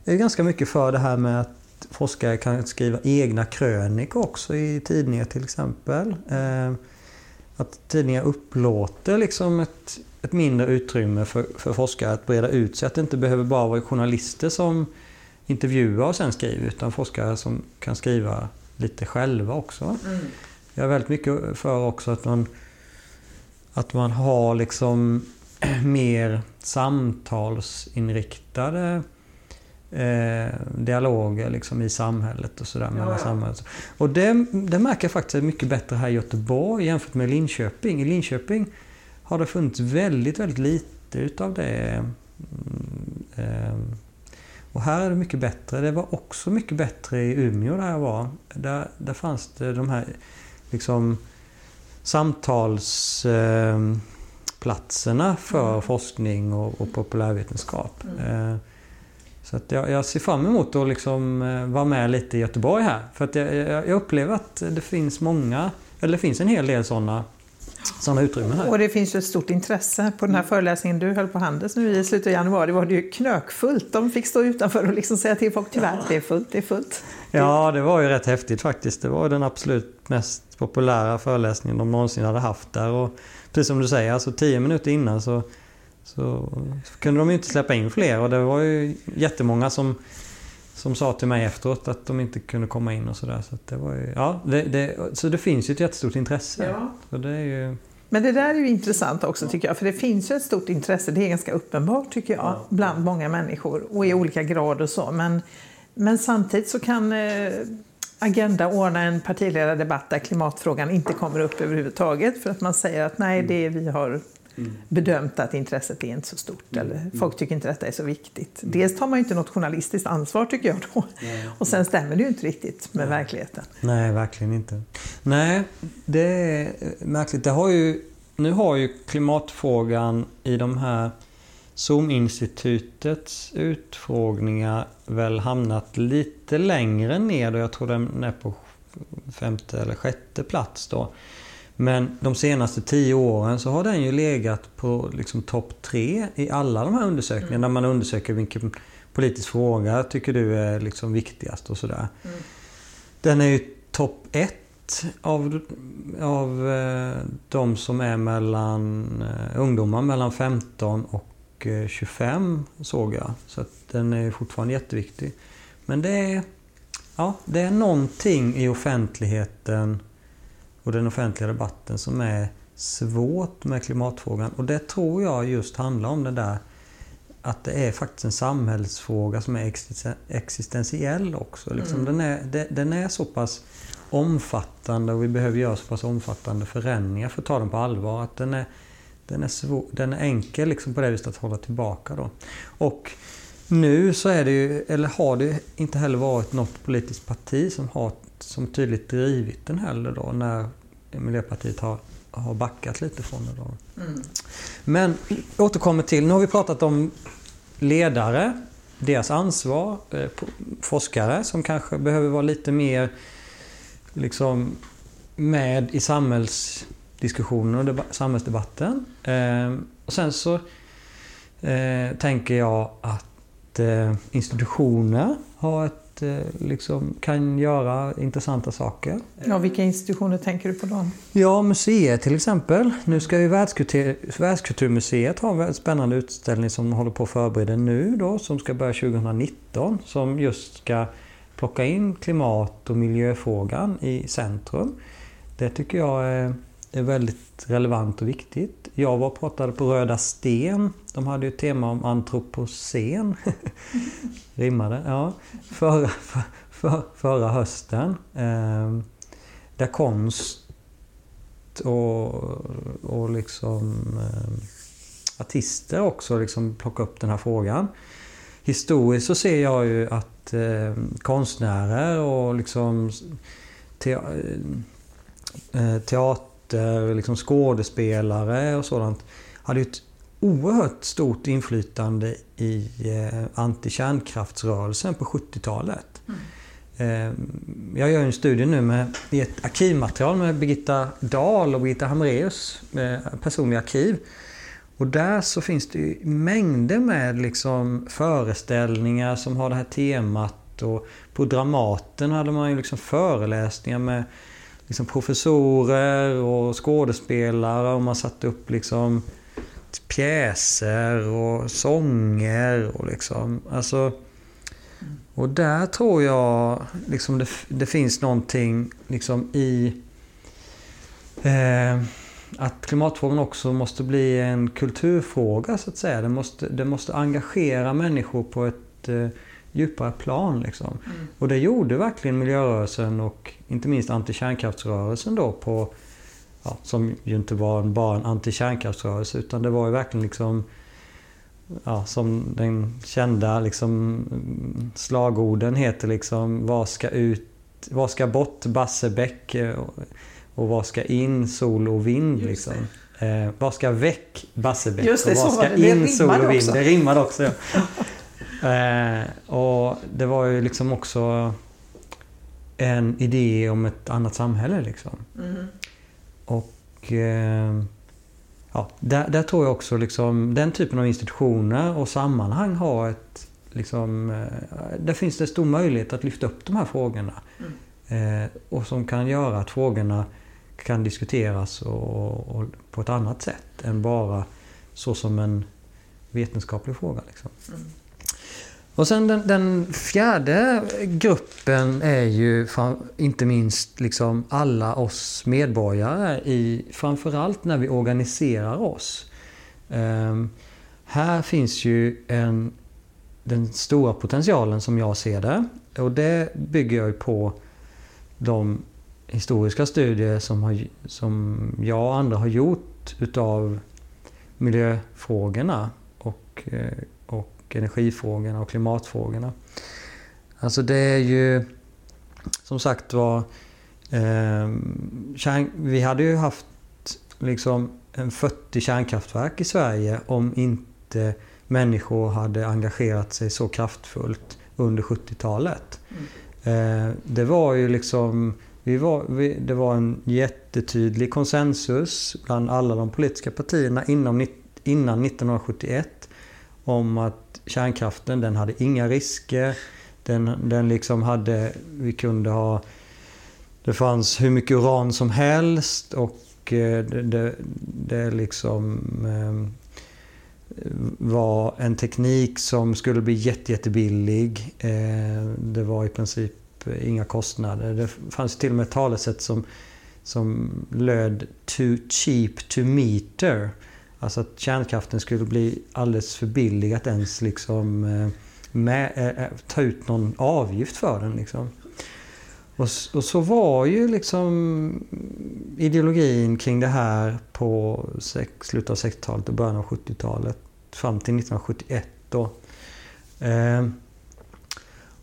är ganska mycket för det här med att forskare kan skriva egna krönikor också i tidningar till exempel. Att tidningar upplåter liksom ett, ett mindre utrymme för, för forskare att breda ut sig. Att det inte behöver bara vara journalister som intervjuar och sen skriver utan forskare som kan skriva lite själva också. Mm. Jag är väldigt mycket för också att man, att man har liksom mer samtalsinriktade eh, dialoger liksom i samhället och sådär. Ja, ja. Och det, det märker jag faktiskt är mycket bättre här i Göteborg jämfört med Linköping. I Linköping har det funnits väldigt, väldigt lite utav det. Eh, och här är det mycket bättre. Det var också mycket bättre i Umeå där jag var. Där, där fanns det de här liksom samtals... Eh, för mm. forskning och, och populärvetenskap. Mm. Så att jag, jag, ser fram emot att liksom eh, vara med lite i Göteborg här. För att jag, jag upplever att det finns många, eller det finns en hel del sådana sådana utrymmen här. Och det finns ju ett stort intresse. På den här föreläsningen du höll på Handels nu i slutet av januari var det ju knökfullt. De fick stå utanför och liksom säga till folk tyvärr, det är fullt, det är fullt. Ja, det var ju rätt häftigt faktiskt. Det var den absolut mest populära föreläsningen de någonsin hade haft där. Och precis som du säger, alltså tio minuter innan så, så, så kunde de ju inte släppa in fler och det var ju jättemånga som som sa till mig efteråt att de inte kunde komma in och sådär. Så, det var ju, ja, det, det, så det finns ju ett jättestort intresse. Ja. Så det är ju... Men det där är ju intressant också tycker jag, för det finns ju ett stort intresse, det är ganska uppenbart tycker jag, ja. bland många människor och i olika grad och så. Men, men samtidigt så kan eh, Agenda ordna en partiledardebatt där klimatfrågan inte kommer upp överhuvudtaget för att man säger att nej, det vi har mm. bedömt att intresset är inte så stort mm. eller mm. folk tycker inte detta är så viktigt. Mm. Dels tar man ju inte något journalistiskt ansvar tycker jag då och sen stämmer det ju inte riktigt med verkligheten. Nej, verkligen inte. Nej, det är märkligt. Det har ju, nu har ju klimatfrågan i de här Zoom-institutets utfrågningar väl hamnat lite längre ner då. Jag tror den är på femte eller sjätte plats då. Men de senaste tio åren så har den ju legat på liksom topp tre i alla de här undersökningarna. Mm. Där man undersöker vilken politisk fråga tycker du är liksom viktigast och sådär. Mm. Den är ju topp ett av, av eh, de som är mellan eh, ungdomar mellan 15 och 25 eh, såg jag. Så den är fortfarande jätteviktig. Men det är, ja, det är någonting i offentligheten och den offentliga debatten som är svårt med klimatfrågan. Och det tror jag just handlar om det där att det är faktiskt en samhällsfråga som är existentiell också. Liksom mm. den, är, den är så pass omfattande och vi behöver göra så pass omfattande förändringar för att ta den på allvar. Att den är, den är, svår, den är enkel liksom på det viset att hålla tillbaka. Då. Och nu så är det ju, eller har det inte heller varit något politiskt parti som har som tydligt drivit den heller då när Miljöpartiet har, har backat lite från det. Då. Mm. Men återkommer till, nu har vi pratat om ledare, deras ansvar, eh, forskare som kanske behöver vara lite mer liksom med i samhällsdiskussionen och samhällsdebatten. Eh, och sen så eh, tänker jag att institutioner har ett Eh, liksom kan göra intressanta saker. Ja, vilka institutioner tänker du på då? Ja, museer till exempel. Nu ska ju Världskultur, Världskulturmuseet ha en väldigt spännande utställning som håller på att förbereda nu då, som ska börja 2019. Som just ska plocka in klimat och miljöfrågan i centrum. Det tycker jag är, det är väldigt relevant och viktigt. Jag var och pratade på Röda Sten. De hade ju ett tema om antropocen. Rimmade, ja. Förra, för, för, förra hösten. Eh, där konst och, och liksom eh, artister också liksom plockade upp den här frågan. Historiskt så ser jag ju att eh, konstnärer och liksom te, eh, artister, liksom skådespelare och sådant hade ett oerhört stort inflytande i eh, antikärnkraftsrörelsen på 70-talet. Mm. Eh, jag gör en studie nu med i ett arkivmaterial med Birgitta Dahl och Birgitta Hamreus personliga arkiv. Och där så finns det mängder med liksom föreställningar som har det här temat. Och på Dramaten hade man ju liksom föreläsningar med liksom professorer och skådespelare och man satte upp liksom pjäser och sånger och liksom. Alltså, och där tror jag liksom det, det finns någonting liksom i eh, att klimatfrågan också måste bli en kulturfråga så att säga. Det måste, det måste engagera människor på ett eh, djupare plan. Liksom. Mm. Och det gjorde verkligen miljörörelsen och inte minst antikärnkraftsrörelsen då på ja, som ju inte var bara en anti-kärnkraftsrörelse utan det var ju verkligen liksom ja, som den kända liksom, slagorden heter liksom Vad ska ut, vad ska bort Bassebäck och, och vad ska in sol och vind liksom. Eh, vad ska väck Just det, och vad ska in sol och vind? också. Det rimmade också. Ja. eh, och det var ju liksom också en idé om ett annat samhälle liksom. Mm. Och eh, ja, där, där tror jag också liksom den typen av institutioner och sammanhang har ett liksom, eh, där finns det stor möjlighet att lyfta upp de här frågorna. Eh, och som kan göra att frågorna kan diskuteras och, och på ett annat sätt än bara så som en vetenskaplig fråga. Liksom. Mm. Och sen den, den fjärde gruppen är ju fram, inte minst liksom alla oss medborgare i framförallt när vi organiserar oss. Um, här finns ju en, den stora potentialen som jag ser det. Och det bygger jag ju på de historiska studier som, har, som jag och andra har gjort utav miljöfrågorna och, eh, och energifrågorna och klimatfrågorna. Alltså det är ju som sagt var eh, Vi hade ju haft liksom en 40 kärnkraftverk i Sverige om inte människor hade engagerat sig så kraftfullt under 70-talet. Mm. Eh, det var ju liksom vi var, vi, det var en jättetydlig konsensus bland alla de politiska partierna inom, innan 1971 om att kärnkraften den hade inga risker. Den, den liksom hade, vi kunde ha, det fanns hur mycket uran som helst och eh, det, det, det liksom eh, var en teknik som skulle bli jätte, jättebillig. Eh, det var i princip inga kostnader. Det fanns till och med ett talesätt som, som löd “too cheap to meter”. Alltså att kärnkraften skulle bli alldeles för billig att ens liksom eh, med, äh, ta ut någon avgift för den. Liksom. Och, och, så var ju liksom ideologin kring det här på sex, slutet av 60-talet och början av 70-talet fram till 1971. Då. Eh,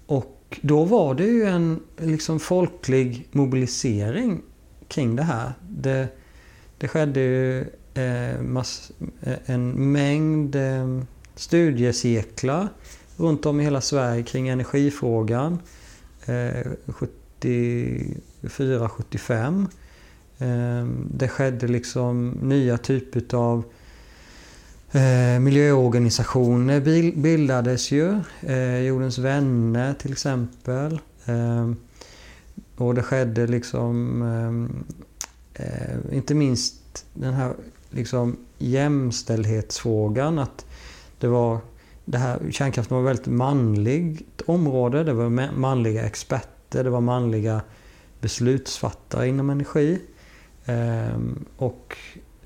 och då var det ju en liksom folklig mobilisering kring det här. Det, det skedde ju Eh, mass, eh, en mängd eh, studiecirklar runt om i hela Sverige kring energifrågan. Eh, 74-75. Eh, det skedde liksom nya typer av eh, miljöorganisationer bildades ju. Eh, Jordens vänner till exempel. Eh, och det skedde liksom eh, eh inte minst den här liksom jämställdhetsfrågan. Att det var det här, kärnkraften var ett väldigt manligt område. Det var manliga experter, det var manliga beslutsfattare inom energi. Ehm, och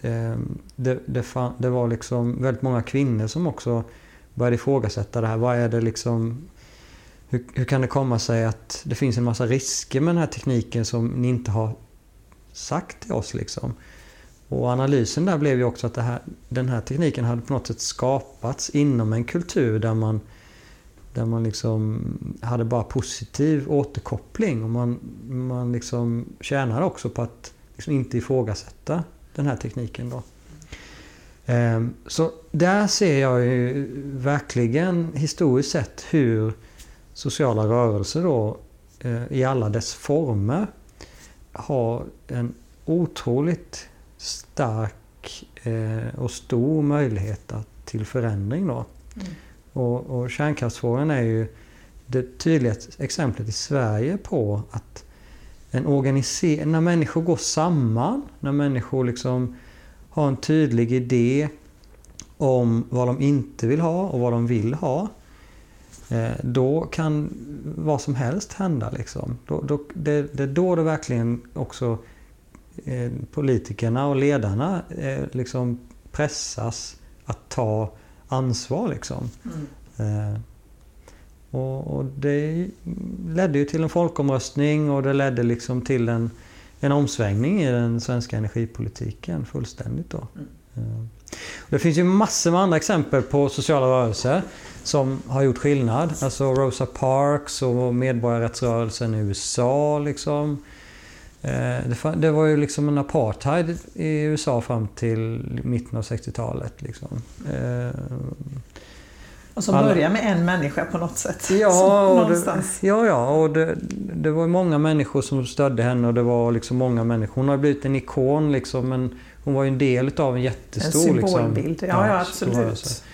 ehm, det, det, fan, det, var liksom väldigt många kvinnor som också började ifrågasätta det här. Vad är det liksom... Hur, hur kan det komma sig att det finns en massa risker med den här tekniken som ni inte har sagt till oss liksom? Och analysen där blev ju också att här, den här tekniken hade på något sätt skapats inom en kultur där man, där man liksom hade bara positiv återkoppling. Och man, man liksom tjänade också på att liksom inte ifrågasätta den här tekniken. Då. Ehm, så där ser jag ju verkligen historiskt sett hur sociala rörelser då eh, i alla dess former har en otroligt stark eh, och stor möjlighet att, till förändring. Då. Mm. Och, och kärnkraftsfrågan är ju det tydliga exemplet i Sverige på att en organiser- när människor går samman, när människor liksom har en tydlig idé om vad de inte vill ha och vad de vill ha. Eh, då kan vad som helst hända. Liksom. Då, då, det, det är då det verkligen också eh, politikerna och ledarna eh, liksom pressas att ta ansvar. Liksom. Mm. Och, och, det ledde ju till en folkomröstning och det ledde liksom till en, en omsvängning i den svenska energipolitiken fullständigt. Då. Mm. Det finns ju massor med andra exempel på sociala rörelser som har gjort skillnad. Alltså Rosa Parks och medborgarrättsrörelsen i USA. Liksom. Eh, det var ju liksom en apartheid i USA fram till mitten av 60-talet. Liksom. Eh, och som börjar med en människa på något sätt. Ja, och det, ja, ja och det, det, var många människor som stödde henne och det var liksom många människor. Hon har blivit en ikon liksom, men hon var ju en del av en jättestor... En symbolbild, liksom, ja, ja absolut.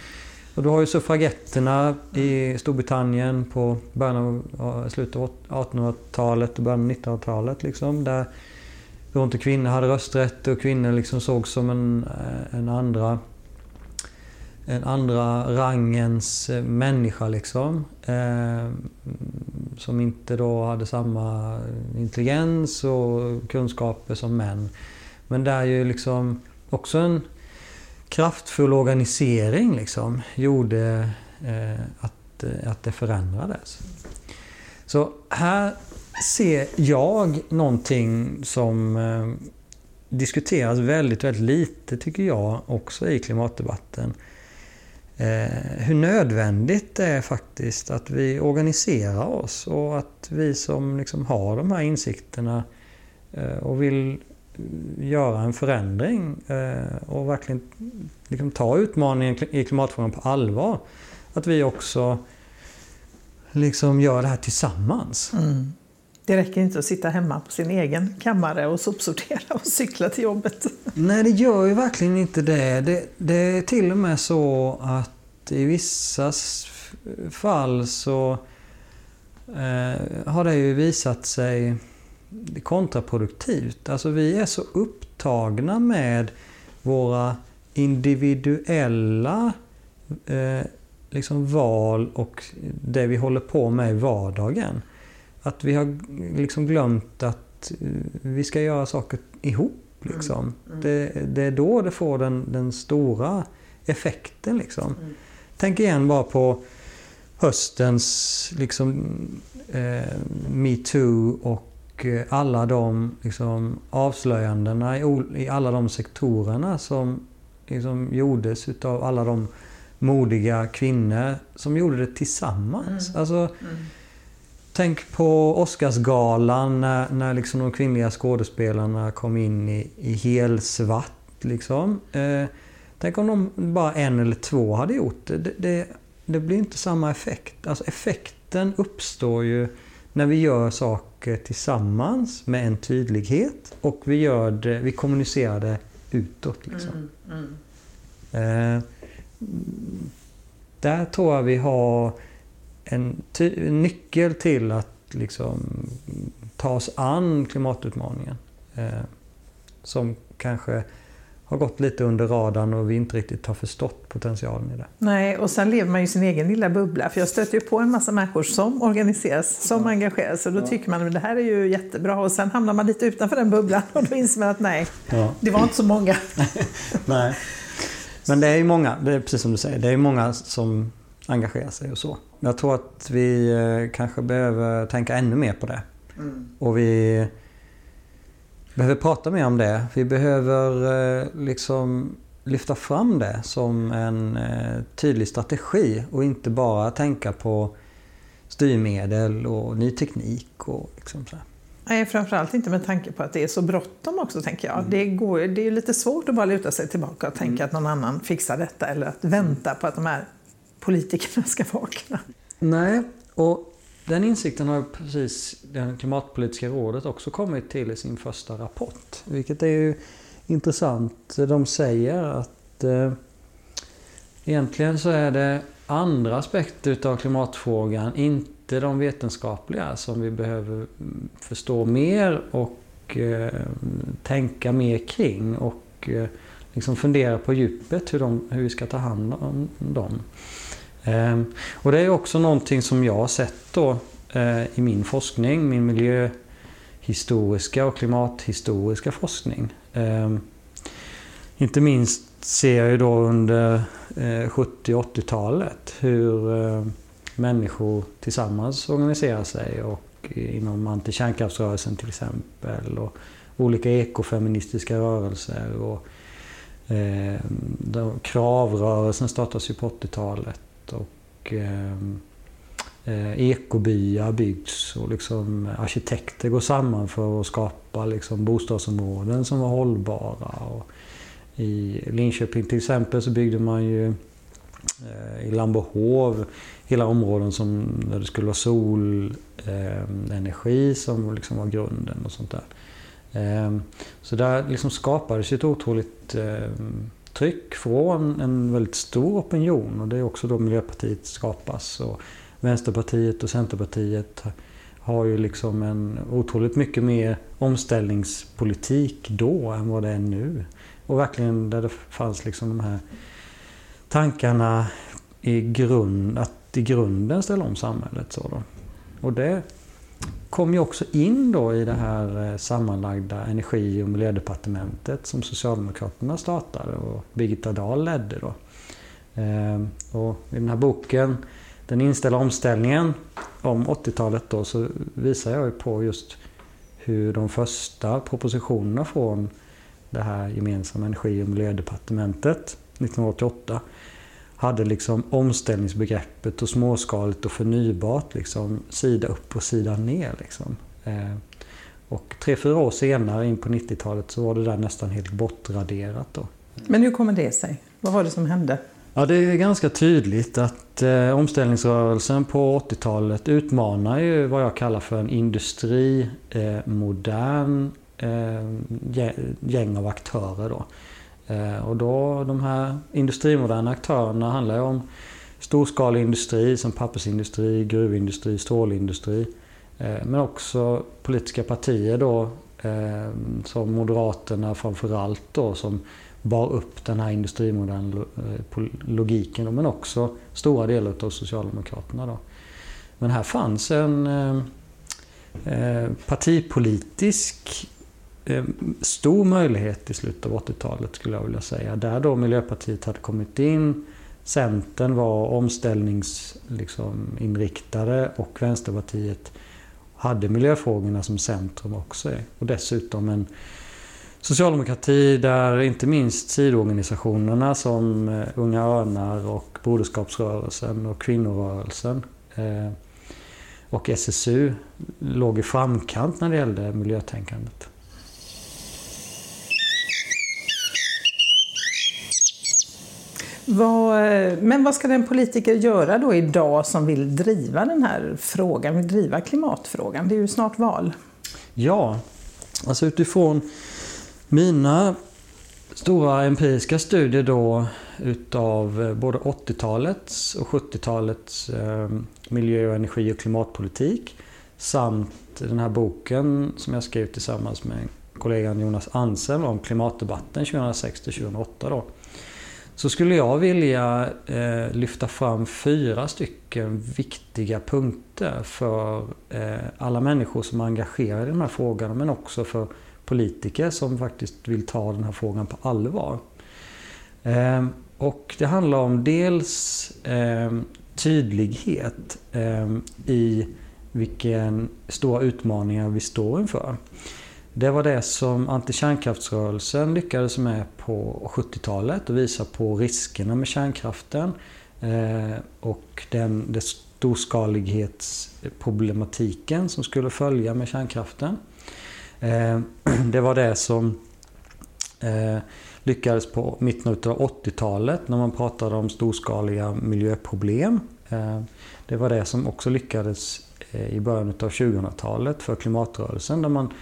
Och du har ju suffragetterna i Storbritannien på början av, slutet av 1800-talet och början av 1900-talet. Liksom, där då inte kvinnor hade rösträtt och kvinnor liksom såg som en, eh, en andra en andra rangens eh, människa liksom. Eh, som inte då hade samma intelligens och kunskaper som män. Men det är ju liksom också en kraftfull organisering liksom gjorde eh, att, eh, att det förändrades. Så här ser jag någonting som eh, diskuteras väldigt, väldigt lite tycker jag också i klimatdebatten. Eh, hur nödvändigt det är faktiskt att vi organiserar oss och att vi som liksom har de här insikterna eh, och vill göra en förändring eh, och verkligen liksom ta utmaningen i klimatfrågan på allvar. Att vi också liksom gör det här tillsammans. Mm. Det räcker inte att sitta hemma på sin egen kammare och sopsortera och cykla till jobbet. Nej, det gör ju verkligen inte det. Det, det är till och med så att i vissa fall så eh, har det ju visat sig kontraproduktivt. Alltså vi är så upptagna med våra individuella eh, liksom val och det vi håller på med i vardagen. Att vi har liksom glömt att eh, vi ska göra saker ihop. Liksom. Mm. Mm. Det, det, är då det får den, den stora effekten. Liksom. Mm. Tänk igen bara på höstens liksom, eh, metoo och Eh, alla de liksom, avslöjandena i, i alla de sektorerna som liksom, gjordes utav alla de modiga kvinnor som gjorde det tillsammans. Mm. Alltså, mm. Tänk på Oscarsgalan när, när liksom de kvinnliga skådespelarna kom in i, i helsvart. Liksom. Eh, tänk om de bara en eller två hade gjort det. Det, det. det blir inte samma effekt. Alltså effekten uppstår ju när vi gör saker tillsammans med en tydlighet och vi, gör det, vi kommunicerar det utåt. Liksom. Mm, mm. Eh, där tror jag vi har en, en nyckel till att liksom, ta oss an klimatutmaningen. Eh, som kanske har gått lite under radarn och vi inte riktigt har förstått potentialen i det. Nej, och sen lever man ju sin egen lilla bubbla. För jag stöter ju på en massa människor som organiseras, som ja. engageras. Och då ja. tycker man att det här är ju jättebra. Och sen hamnar man lite utanför den bubblan och då inser man att nej, ja. det var inte så många. nej. Men det är ju många, det är precis som du säger, det är många som engagerar sig och så. Jag tror att vi eh, kanske behöver tänka ännu mer på det. Mm. Och vi behöver prata mer om det. Vi behöver eh, liksom lyfta fram det som en eh, tydlig strategi och inte bara tänka på styrmedel och ny teknik och liksom så. Nej, framförallt inte med tanke på att det är så bråttom också, tänker jag. Mm. Det, går, det är lite svårt att bara luta sig tillbaka och tänka mm. att någon annan fixar detta eller att vänta på att de här politikerna ska vakna. Nej, och den insikten har precis det klimatpolitiska rådet också kommit till i sin första rapport. Vilket är ju intressant. De säger att eh, egentligen så är det andra aspekter utav klimatfrågan, inte de vetenskapliga, som vi behöver mm, förstå mer och eh, tänka mer kring. Och eh, liksom fundera på djupet hur, de, hur vi ska ta hand om dem. Ehm, och det är också någonting som jag har sett då eh, i min forskning, min miljöhistoriska och klimathistoriska forskning. Ehm, inte minst ser jag ju då under 70 och 80-talet hur eh, människor tillsammans organiserar sig och eh, inom antikärnkraftsrörelsen till exempel och olika ekofeministiska rörelser och eh, kravrörelsen startas ju på 80-talet och ehm, eh, ekobyar byggs och liksom arkitekter går samman för att skapa liksom bostadsområden som var hållbara. Och I Linköping till exempel så byggde man ju eh, i Lambohov hela områden som, där det skulle vara solenergi ehm, eh, som liksom var grunden och sånt där. Eh, så där liksom skapades ett otroligt eh, tryck från en väldigt stor opinion och det är också då Miljöpartiet skapas. Och Vänsterpartiet och Centerpartiet har ju liksom en otroligt mycket mer omställningspolitik då än vad det är nu. Och verkligen där det fanns liksom de här tankarna i grund, att i grunden ställa om samhället. Så då. Och det kom ju också in då i det här eh, sammanlagda energi och miljödepartementet som Socialdemokraterna startade och Birgitta Dahl ledde. Då. Ehm, och I den här boken Den inställda omställningen om 80-talet då så visar jag ju på just hur de första propositionerna från det här gemensamma energi och miljödepartementet 1988 hade liksom omställningsbegreppet och småskaligt och förnybart liksom sida upp och sida ner. Liksom. Eh, och tre, fyra år senare, in på 90-talet, så var det där nästan helt bortraderat. Då. Men hur kommer det sig? Vad var det som hände? Ja, det är ganska tydligt att eh, omställningsrörelsen på 80-talet utmanar ju vad jag kallar för en industrimodern eh, gäng av aktörer. Då. Eh, och då, de här industrimoderna aktörerna handlar ju om storskalig industri som pappersindustri, gruvindustri, stålindustri. Eh, men också politiska partier då eh, som Moderaterna framförallt då som bar upp den här industrimoderna logiken men också stora delar av Socialdemokraterna. Då. Men här fanns en partipolitisk Eh, stor möjlighet i slutet av 80-talet skulle jag vilja säga. Där då Miljöpartiet hade kommit in, Centern var omställningsinriktade liksom, och Vänsterpartiet hade miljöfrågorna som centrum också. Och dessutom en socialdemokrati där inte minst sidoorganisationerna som eh, Unga Örnar och Broderskapsrörelsen och kvinnorörelsen eh, och SSU låg i framkant när det gällde miljötänkandet. Vad, eh, men vad ska den politiker göra då idag som vill driva den här frågan, vill driva klimatfrågan? Det är ju snart val. Ja, alltså utifrån mina stora empiriska studier då utav eh, både 80-talets och 70-talets eh, miljö, och energi och klimatpolitik samt den här boken som jag skrev tillsammans med kollegan Jonas Ansel om klimatdebatten 2006-2008 då så skulle jag vilja eh, lyfta fram fyra stycken viktiga punkter för eh, alla människor som är engagerade i de här frågorna men också för politiker som faktiskt vill ta den här frågan på allvar. Eh, och det handlar om dels eh, tydlighet eh, i vilken stora utmaningar vi står inför. Det var det som antikärnkraftsrörelsen lyckades med på 70-talet och visa på riskerna med kärnkraften eh, och den, den storskalighetsproblematiken som skulle följa med kärnkraften. Eh, det var det som eh, lyckades på mitten av 80-talet när man pratade om storskaliga miljöproblem. Det var det som också lyckades i början av 2000-talet för klimatrörelsen där man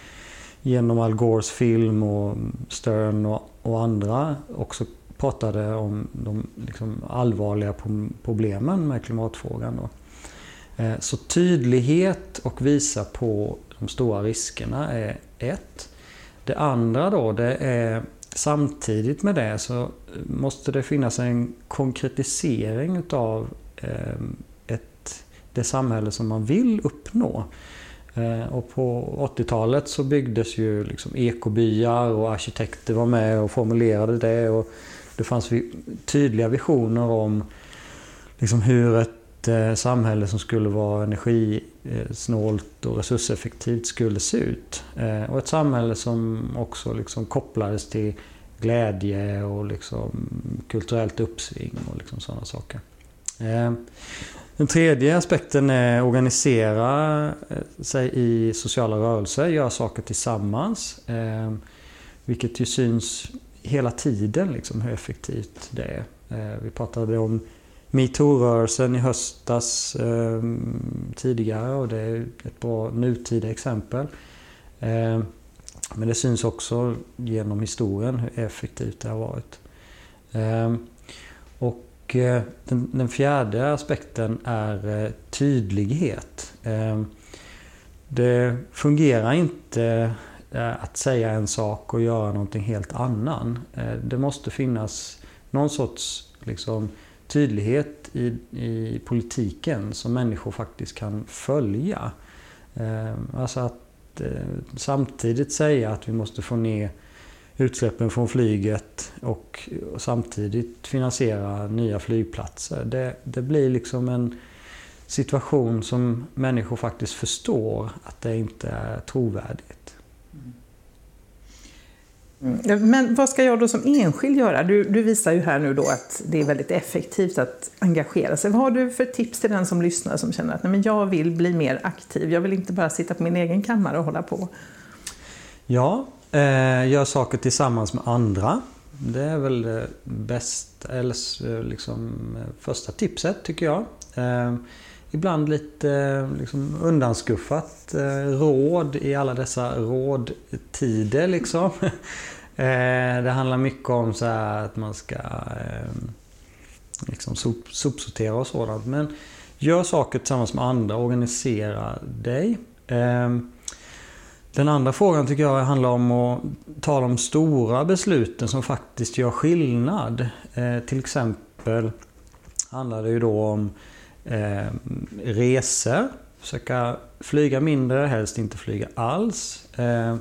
genom Al Gores film och Stern och, och andra också pratade om de liksom allvarliga problemen med klimatfrågan. Då. Eh, så tydlighet och visa på de stora riskerna är ett. Det andra då det är samtidigt med det så måste det finnas en konkretisering utav eh, ett, det samhälle som man vill uppnå. Eh, och på 80-talet så byggdes ju liksom ekobyar och arkitekter var med och formulerade det. Och det fanns tydliga visioner om liksom hur ett eh, samhälle som skulle vara energisnålt och resurseffektivt skulle se ut. Eh, och ett samhälle som också liksom kopplades till glädje och liksom kulturellt uppsving och liksom sådana saker. Eh, den tredje aspekten är organisera eh, sig i sociala rörelser, göra saker tillsammans. Eh, vilket ju syns hela tiden liksom, hur effektivt det är. Vi pratade om metoo-rörelsen i höstas eh, tidigare och det är ett bra nutida exempel. Eh, men det syns också genom historien hur effektivt det har varit. Eh, och och eh, den, den, fjärde aspekten är eh, tydlighet. Ehm, det fungerar inte eh, att säga en sak och göra någonting helt annan. Det måste finnas någon sorts liksom, tydlighet i, i politiken som människor faktiskt kan följa. Ehm, alltså att samtidigt säga att vi måste få ner utsläppen från flyget och, och samtidigt finansiera nya flygplatser. Det, det blir liksom en situation som människor faktiskt förstår att det inte är trovärdigt. Mm. Men vad ska jag då som enskild göra? Du, du, visar ju här nu då att det är väldigt effektivt att engagera sig. Vad har du för tips till den som lyssnar som känner att nej, men jag vill bli mer aktiv? Jag vill inte bara sitta på min egen kammare och hålla på. Ja, eh, gör saker tillsammans med andra. Det är väl det bästa, eller eh, liksom eh, första tipset tycker jag. Eh, ibland lite eh, liksom undanskuffat eh, råd i alla dessa rådtider. Liksom. Eh, det handlar mycket om så att man ska eh, liksom sop, sopsortera och sådant. Men gör saker tillsammans med andra, organisera dig. Den andra frågan tycker jag handlar om att ta de stora besluten som faktiskt gör skillnad. Eh, till exempel handlar det ju då om eh, resor. Försöka flyga mindre, helst inte flyga alls. Eh,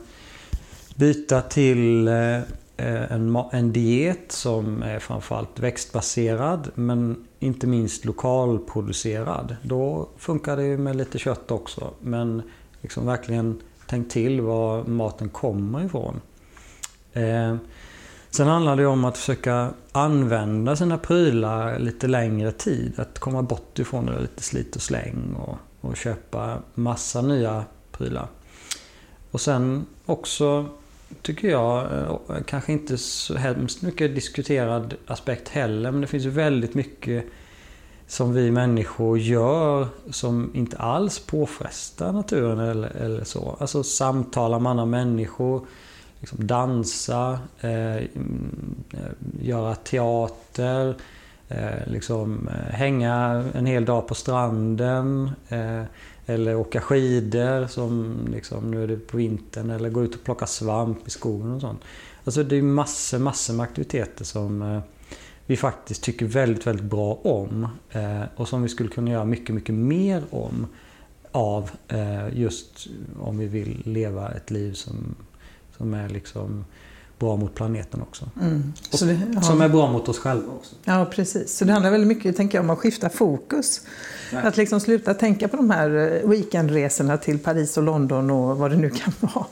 byta till eh, en, en diet som är framförallt växtbaserad men inte minst lokalproducerad. Då funkar det ju med lite kött också. Men liksom verkligen tänk till var maten kommer ifrån. Eh, Sen handlar det om att försöka använda sina prylar lite längre tid. Att komma bort ifrån det lite slit och släng och, och köpa massa nya prylar. Och sen också tycker jag, eh, kanske inte så hemskt mycket diskuterad aspekt heller, men det finns väldigt mycket som vi människor gör som inte alls påfrestar naturen eller, eller så. Alltså samtala med andra människor, liksom dansa, eh, mm, eh, göra teater, eh, liksom, eh, hänga en hel dag på stranden. Eh, eller åka skidor som liksom, nu är det på vintern. Eller gå ut och plocka svamp i skogen och sånt. Alltså det är massor, massor med aktiviteter som eh, vi faktiskt tycker väldigt, väldigt bra om. Eh, och som vi skulle kunna göra mycket, mycket mer om. Av just om vi vill leva ett liv som som är liksom bra mot planeten också. Mm. Det, ja. Som är bra mot oss själva också. Ja, precis. Så det handlar väldigt mycket tänker jag, om att skifta fokus. Nej. Att liksom sluta tänka på de här eh, weekendresorna till Paris och London och vad det nu kan vara.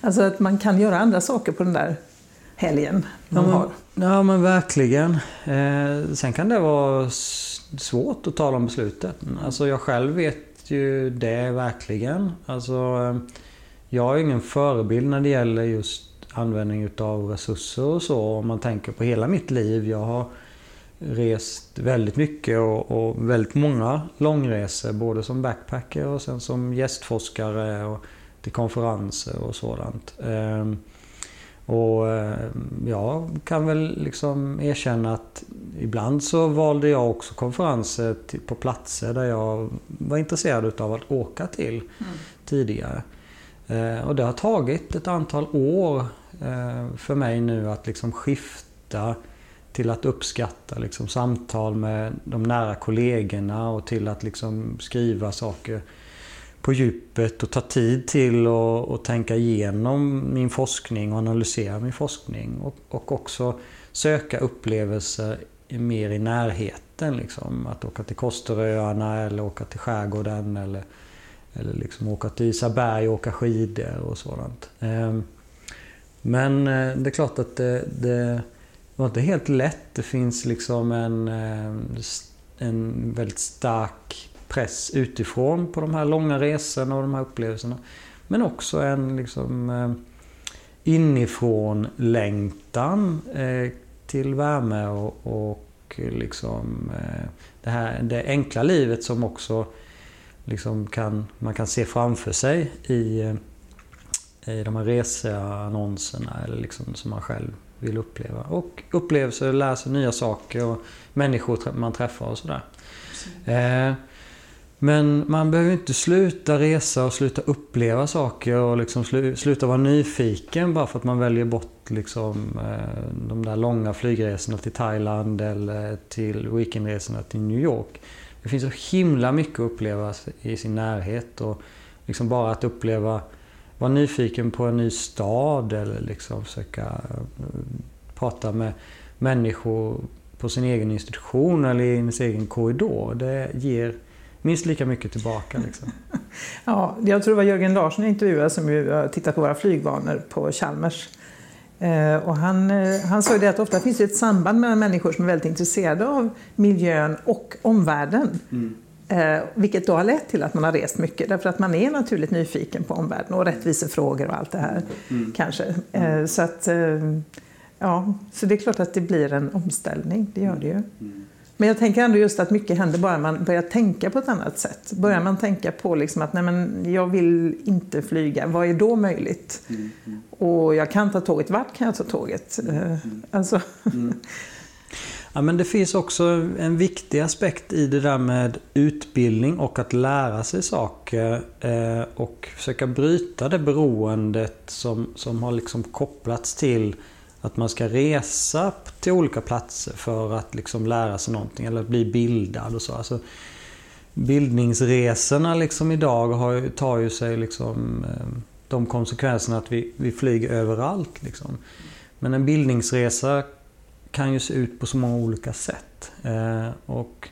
Alltså att man kan göra andra saker på den där helgen de ja, har. Ja, men verkligen. Eh, sen kan det vara svårt att ta de besluten. Alltså jag själv vet ju det verkligen. Alltså... Eh, jag är ingen förebild när det gäller just användning utav resurser och så. Om man tänker på hela mitt liv. Jag har rest väldigt mycket och, och väldigt många långresor. Både som backpacker och sen som gästforskare och till konferenser och sådant. Och ehm, jag kan väl liksom erkänna att ibland så valde jag också konferenser på platser där jag var intresserad utav att åka till mm. tidigare. Eh, och det har tagit ett antal år eh, för mig nu att liksom skifta till att uppskatta liksom samtal med de nära kollegorna och till att liksom skriva saker på djupet och ta tid till att tänka igenom min forskning och analysera min forskning. Och, och också söka upplevelser mer i närheten. Liksom. Att åka till Kosteröarna eller åka till skärgården eller eller liksom åka till Isaberg och åka skidor och sådant. Ehm, men eh, det är klart att det, det var inte helt lätt. Det finns liksom en eh, en väldigt stark press utifrån på de här långa resorna och de här upplevelserna. Men också en liksom eh, inifrån längtan eh, till värme och, och liksom eh, det här det enkla livet som också liksom kan, man kan se framför sig i, i de här reseannonserna eller liksom som man själv vill uppleva. Och upplevelser, lära sig nya saker och människor man träffar och sådär. Eh, men man behöver inte sluta resa och sluta uppleva saker och liksom sluta vara nyfiken bara för att man väljer bort liksom, eh, de där långa flygresorna till Thailand eller till weekendresorna till New York. Det finns så himla mycket att uppleva i sin närhet och liksom bara att uppleva, vara nyfiken på en ny stad eller liksom försöka eh, prata med människor på sin egen institution eller i sin egen korridor. Det ger minst lika mycket tillbaka. Liksom. ja, jag tror det var Jörgen Larsson intervjuade som ju tittat på våra flygvanor på Chalmers. Eh, och han, eh, han sa ju det att ofta finns det ett samband mellan människor som är väldigt intresserade av miljön och omvärlden. Mm. Eh, vilket då har lett till att man har rest mycket, därför att man är naturligt nyfiken på omvärlden och rättvisefrågor och allt det här. Mm. kanske. Mm. Så, att, ja, så det är klart att det blir en omställning, det gör det ju. Mm. Men jag tänker ändå just att mycket händer bara man börjar tänka på ett annat sätt. Börjar man tänka på liksom att nej men, jag vill inte flyga, vad är då möjligt? Mm. Och jag kan ta tåget, vart kan jag ta tåget? Mm. Alltså. Mm. Ja, men det finns också en viktig aspekt i det där med utbildning och att lära sig saker eh, och försöka bryta det beroendet som, som har liksom kopplats till att man ska resa till olika platser för att liksom lära sig någonting eller bli bildad och så. Alltså, bildningsresorna liksom idag har, tar ju sig liksom, eh, de konsekvenserna att vi, vi flyger överallt. Liksom. Men en bildningsresa kan ju se ut på så många olika sätt. Eh, och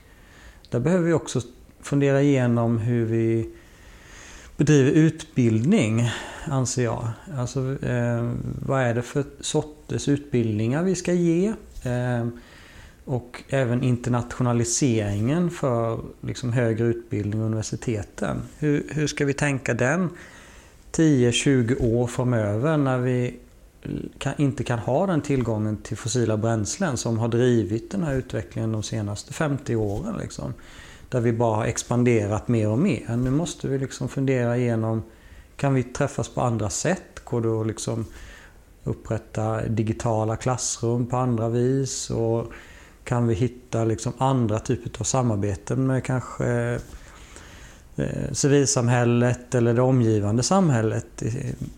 där behöver vi också fundera igenom hur vi bedriver utbildning, anser jag. Alltså, eh, vad är det för sorters utbildningar vi ska ge? Eh, och även internationaliseringen för liksom, högre utbildning och universiteten. Hur, hur ska vi tänka den 10-20 år framöver när vi kan, inte kan ha den tillgången till fossila bränslen som har drivit den här utvecklingen de senaste 50 åren. Liksom där vi bara har expanderat mer och mer. Nu måste vi liksom fundera igenom, kan vi träffas på andra sätt? Går det att liksom upprätta digitala klassrum på andra vis? Och kan vi hitta liksom andra typer av samarbeten med kanske eh, civilsamhället eller det omgivande samhället,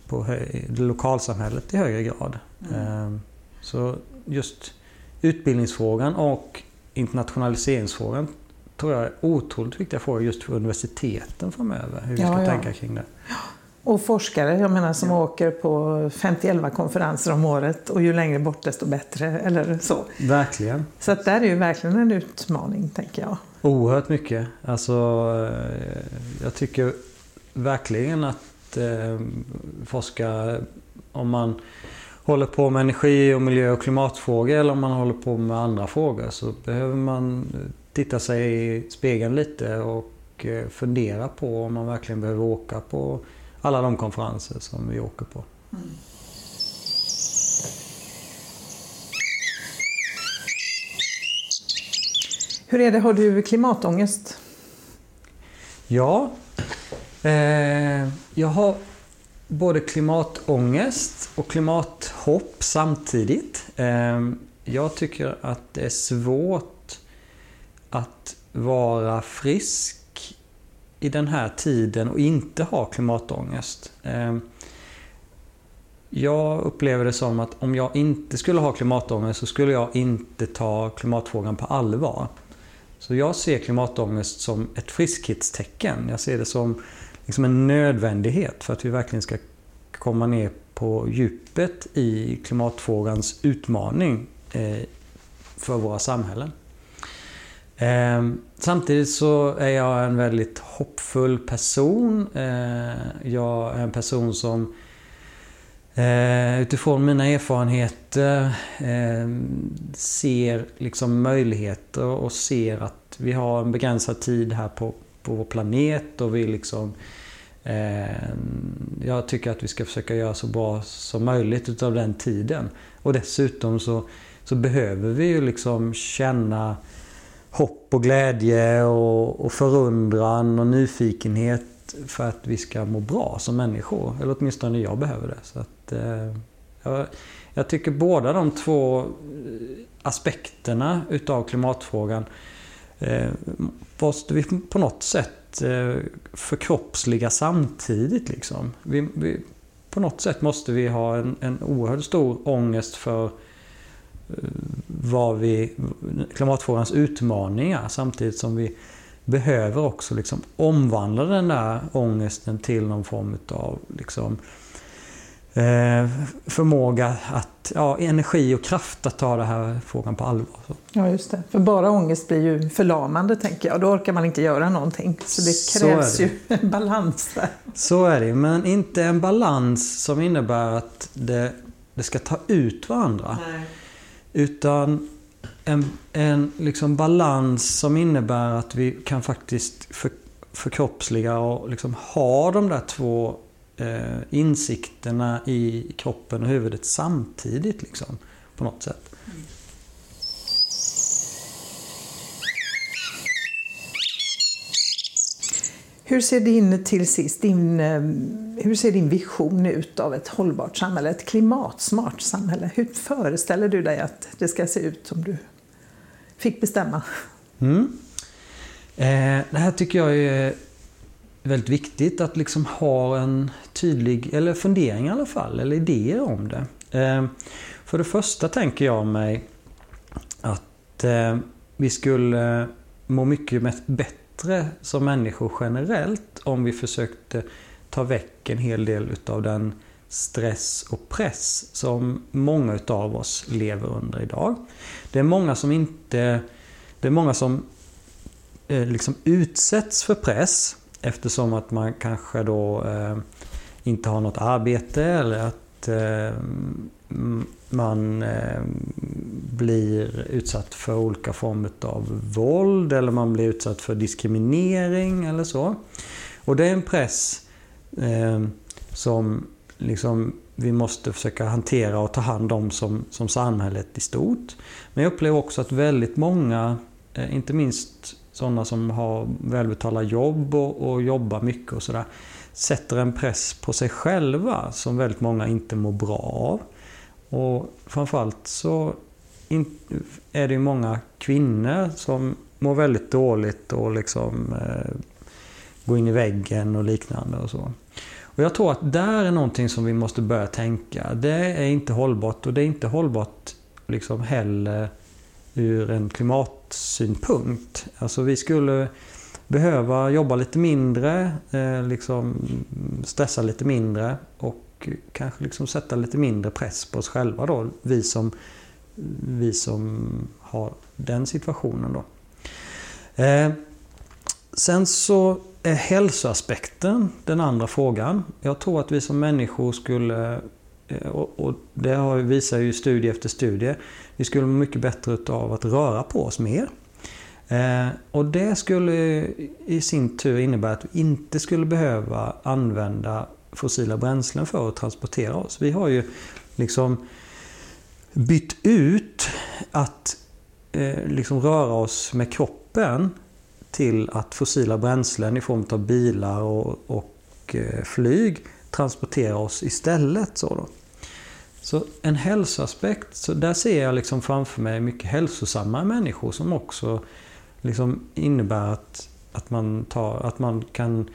på det lokalsamhället i högre grad. Mm. Ehm, så just utbildningsfrågan och internationaliseringsfrågan tror jag är otroligt viktiga frågor just för universiteten framöver. Hur vi ska ja, tänka kring det. Och forskare, jag menar som ja. åker på 51 konferenser om året och ju längre bort desto bättre, eller så. Verkligen. Så att där är ju verkligen en utmaning, tänker jag. Oerhört mycket. Alltså, eh, jag tycker verkligen att eh, forska, om man håller på med energi och miljö och klimatfrågor eller om man håller på med andra frågor så behöver man titta sig i spegeln lite och eh, fundera på om man verkligen behöver åka på alla de konferenser som vi åker på. Mm. Hur är det, har du klimatångest? Ja, eh, jag har både klimatångest och klimathopp samtidigt. Eh, jag tycker att det är svårt att vara frisk i den här tiden och inte ha klimatångest. Ehm, jag upplever det som att om jag inte skulle ha klimatångest så skulle jag inte ta klimatfrågan på allvar. Så jag ser klimatångest som ett friskhetstecken. Jag ser det som liksom en nödvändighet för att vi verkligen ska komma ner på djupet i klimatfrågans utmaning eh, för våra samhällen. Eh, samtidigt så är jag en väldigt hoppfull person. Eh, jag är en person som eh, utifrån mina erfarenheter eh, ser liksom möjligheter och ser att vi har en begränsad tid här på, på vår planet och vi liksom eh, jag tycker att vi ska försöka göra så bra som möjligt utav den tiden. Och dessutom så, så behöver vi ju liksom känna hopp och glädje och, och förundran och nyfikenhet för att vi ska må bra som människor. Eller åtminstone jag behöver det. Så att, eh, jag, jag, tycker båda de två eh, aspekterna utav klimatfrågan eh, måste vi på något sätt eh, förkroppsliga samtidigt. Liksom. Vi, vi, på något sätt måste vi ha en, en oerhört stor ångest för eh, vad vi, klimatfrågans utmaningar samtidigt som vi behöver också liksom omvandla den där ångesten till någon form av liksom, eh, förmåga att, ja, energi och kraft att ta den här frågan på allvar. Ja, just det. För bara ångest blir ju förlamande, tänker jag. Då orkar man inte göra någonting. Så det krävs Så ju en balans där. Så är det, men inte en balans som innebär att det, det ska ta ut varandra. Nej. Utan en, en liksom balans som innebär att vi kan faktiskt för, förkroppsliga och liksom ha de där två eh, insikterna i kroppen och huvudet samtidigt. Liksom, på något sätt. Hur ser din, till sist, din, eh, hur ser din vision ut av ett hållbart samhälle, ett klimatsmart samhälle? Hur föreställer du dig att det ska se ut om du fick bestämma? Mm. Eh, det här tycker jag är väldigt viktigt att liksom ha en tydlig, eller fundering i alla fall, eller idéer om det. Eh, för det första tänker jag mig att eh, vi skulle må mycket bättre som människor generellt om vi försökte ta väck en hel del utav den stress och press som många utav oss lever under idag. Det är många som inte... Det är många som eh, liksom utsätts för press eftersom att man kanske då eh, inte har något arbete eller att eh, man eh, blir utsatt för olika former av våld eller man blir utsatt för diskriminering eller så. Och det är en press eh, som liksom vi måste försöka hantera och ta hand om som, som samhället i stort. Men jag upplever också att väldigt många, eh, inte minst sådana som har välbetalda jobb och, och jobbar mycket och sådär, sätter en press på sig själva som väldigt många inte mår bra av. Och framförallt så är det ju många kvinnor som mår väldigt dåligt och liksom eh, går in i väggen och liknande och så. Och jag tror att där är någonting som vi måste börja tänka. Det är inte hållbart och det är inte hållbart liksom heller ur en klimatsynpunkt. Alltså vi skulle behöva jobba lite mindre, eh, liksom stressa lite mindre och kanske liksom sätta lite mindre press på oss själva då, vi som, vi som har den situationen då. Eh, sen så är hälsoaspekten den andra frågan. Jag tror att vi som människor skulle, eh, och det visar ju studie efter studie, vi skulle må mycket bättre av att röra på oss mer. Eh, och det skulle i sin tur innebära att vi inte skulle behöva använda fossila bränslen för att transportera oss. Vi har ju liksom bytt ut att eh, liksom röra oss med kroppen till att fossila bränslen i form av bilar och, och eh, flyg transporterar oss istället. Så, då. så en hälsoaspekt, så där ser jag liksom framför mig mycket hälsosamma människor som också liksom innebär att, att, man tar, att man kan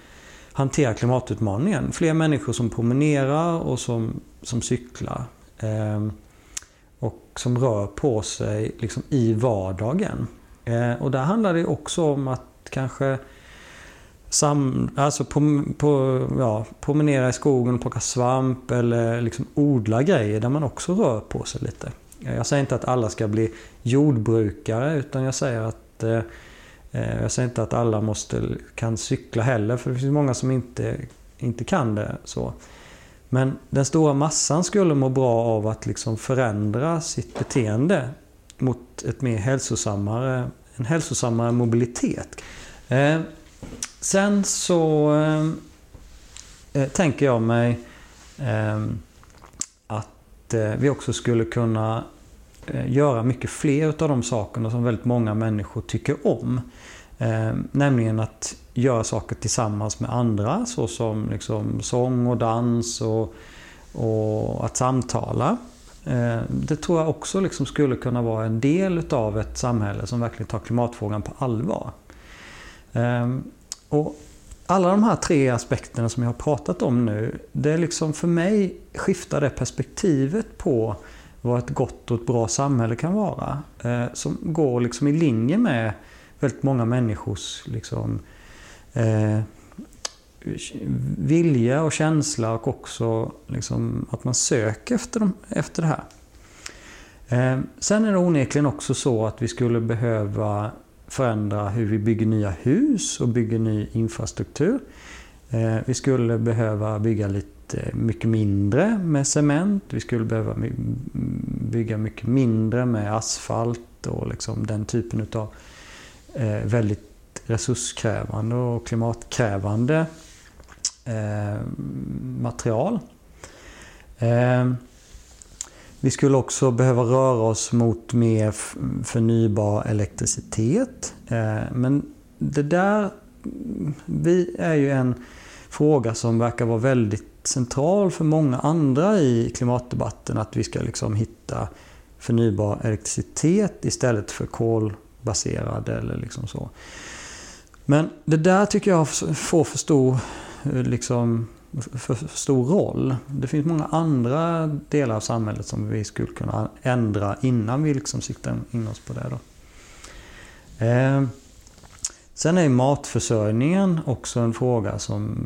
hantera klimatutmaningen. Fler människor som promenerar och som, som cyklar. Eh, och som rör på sig liksom i vardagen. Eh, och där handlar det också om att kanske sam, alltså på, på, ja, promenera i skogen och plocka svamp eller liksom odla grejer där man också rör på sig lite. Jag säger inte att alla ska bli jordbrukare utan jag säger att eh, Eh, jag säger inte att alla måste, kan cykla heller för det finns många som inte, inte kan det. så. Men den stora massan skulle må bra av att liksom förändra sitt beteende mot ett mer hälsosammare, en hälsosammare mobilitet. Eh, sen så eh, eh tänker jag mig eh, att eh, vi också skulle kunna eh, göra mycket fler av de sakerna som väldigt många människor tycker om. Eh, nämligen att göra saker tillsammans med andra såsom liksom sång och dans och, och att samtala. Eh, det tror jag också liksom skulle kunna vara en del utav ett samhälle som verkligen tar klimatfrågan på allvar. Eh, och alla de här tre aspekterna som jag har pratat om nu, det är liksom för mig skiftar det perspektivet på vad ett gott och ett bra samhälle kan vara. Eh, som går liksom i linje med väldigt många människors liksom, eh, vilja och känsla och också liksom att man söker efter, dem, efter det här. Eh, sen är det onekligen också så att vi skulle behöva förändra hur vi bygger nya hus och bygger ny infrastruktur. Eh, vi skulle behöva bygga lite eh, mycket mindre med cement. Vi skulle behöva bygga mycket mindre med asfalt och liksom den typen av Eh, väldigt resurskrävande och klimatkrävande eh, material. Eh, vi skulle också behöva röra oss mot mer förnybar elektricitet. Eh, men det där vi är ju en fråga som verkar vara väldigt central för många andra i klimatdebatten. Att vi ska liksom hitta förnybar elektricitet istället för kol baserad eller liksom så. Men det där tycker jag får för stor, eh, liksom, för stor roll. Det finns många andra delar av samhället som vi skulle kunna ändra innan vi liksom siktar in oss på det. Då. Eh, sen är matförsörjningen också en fråga som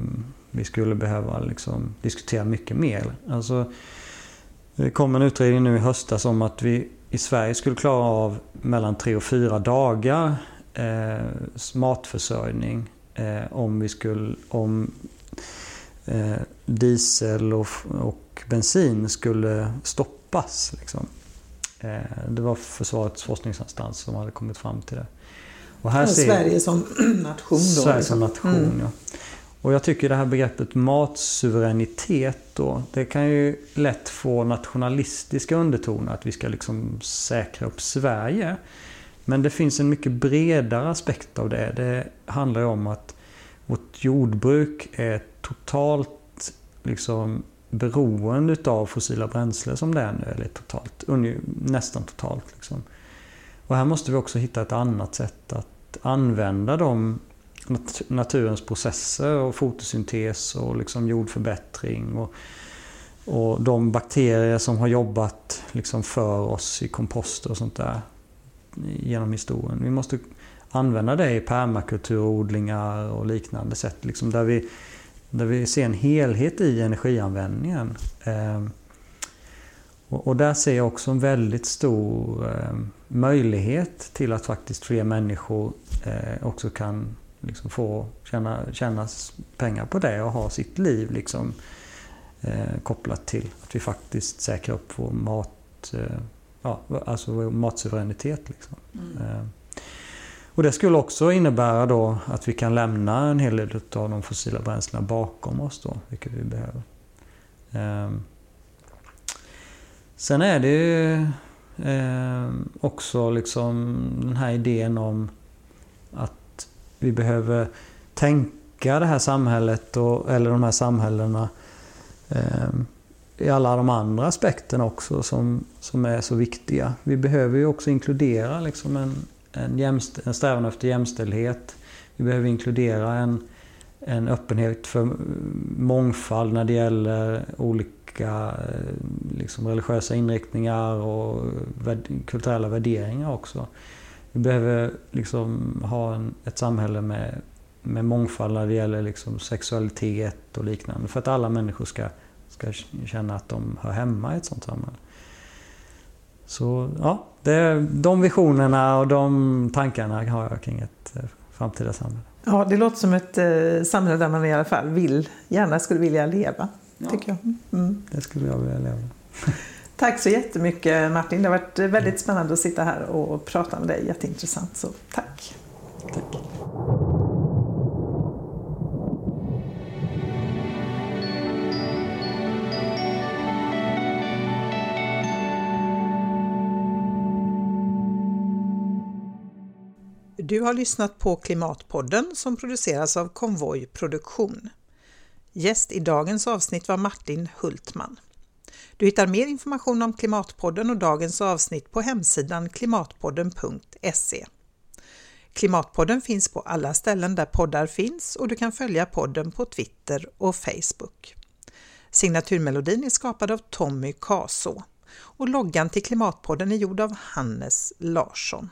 vi skulle behöva liksom diskutera mycket mer. Alltså, det kom en utredning nu i höstas om att vi i Sverige skulle klara av mellan tre och fyra dagar eh, matförsörjning eh, om, vi skulle, om eh, diesel och, och, bensin skulle stoppas. Liksom. Eh, det var Försvarets forskningsanstalt som hade kommit fram till det. Och här ser, Sverige som nation då? Sverige som liksom. nation, mm. ja. Och jag tycker det här begreppet matsuveränitet då, det kan ju lätt få nationalistiska undertoner, att vi ska liksom säkra upp Sverige. Men det finns en mycket bredare aspekt av det. Det handlar om att vårt jordbruk är totalt liksom, beroende av fossila bränslen som det är nu. Eller totalt, nästan totalt. Liksom. Och här måste vi också hitta ett annat sätt att använda de naturens processer och fotosyntes och liksom jordförbättring. Och, och de bakterier som har jobbat liksom för oss i komposter och sånt där genom historien. Vi måste använda det i permakulturodlingar och liknande sätt. Liksom där, vi, där vi ser en helhet i energianvändningen. Eh, och, och, där ser jag också en väldigt stor eh, möjlighet till att faktiskt fler människor eh, också kan liksom få tjäna, tjäna pengar på det och ha sitt liv liksom, eh, kopplat till att vi faktiskt säkrar upp vår mat eh, ja, alltså matsuveränitet. Liksom. Mm. Eh, och det skulle också innebära då att vi kan lämna en hel del av de fossila bränslena bakom oss då, vilket vi behöver. Ehm, sen är det ju ehm, också liksom den här idén om att vi behöver tänka det här samhället och, eller de här samhällena eh, i alla de andra aspekterna också som, som är så viktiga. Vi behöver ju också inkludera liksom en, en, jämst, en strävan efter jämställdhet. Vi behöver inkludera en, en öppenhet för mångfald när det gäller olika eh, liksom, religiösa inriktningar och kulturella värderingar också. Vi behöver liksom ha en, ett samhälle med, med mångfald när det gäller liksom sexualitet och liknande. För att alla människor ska ska känna att de hör hemma i ett sånt samhälle. Så ja, det, de visionerna och de tankarna har jag kring ett eh, framtida samhälle. Ja, det låter som ett eh, samhälle där man i alla fall vill, gärna skulle vilja leva. tycker jag. Mm. Det skulle jag vilja leva. Tack så jättemycket Martin. Det har varit väldigt spännande att sitta här och prata med dig. Jätteintressant. Så tack. Tack. Du har lyssnat på Klimatpodden som produceras av Konvoj Produktion. Gäst i dagens avsnitt var Martin Hultman. Du hittar mer information om Klimatpodden och dagens avsnitt på hemsidan klimatpodden.se. Klimatpodden finns på alla ställen där poddar finns och du kan följa podden på Twitter och Facebook. Signaturmelodin är skapad av Tommy Kaso och loggan till Klimatpodden är gjord av Hannes Larsson.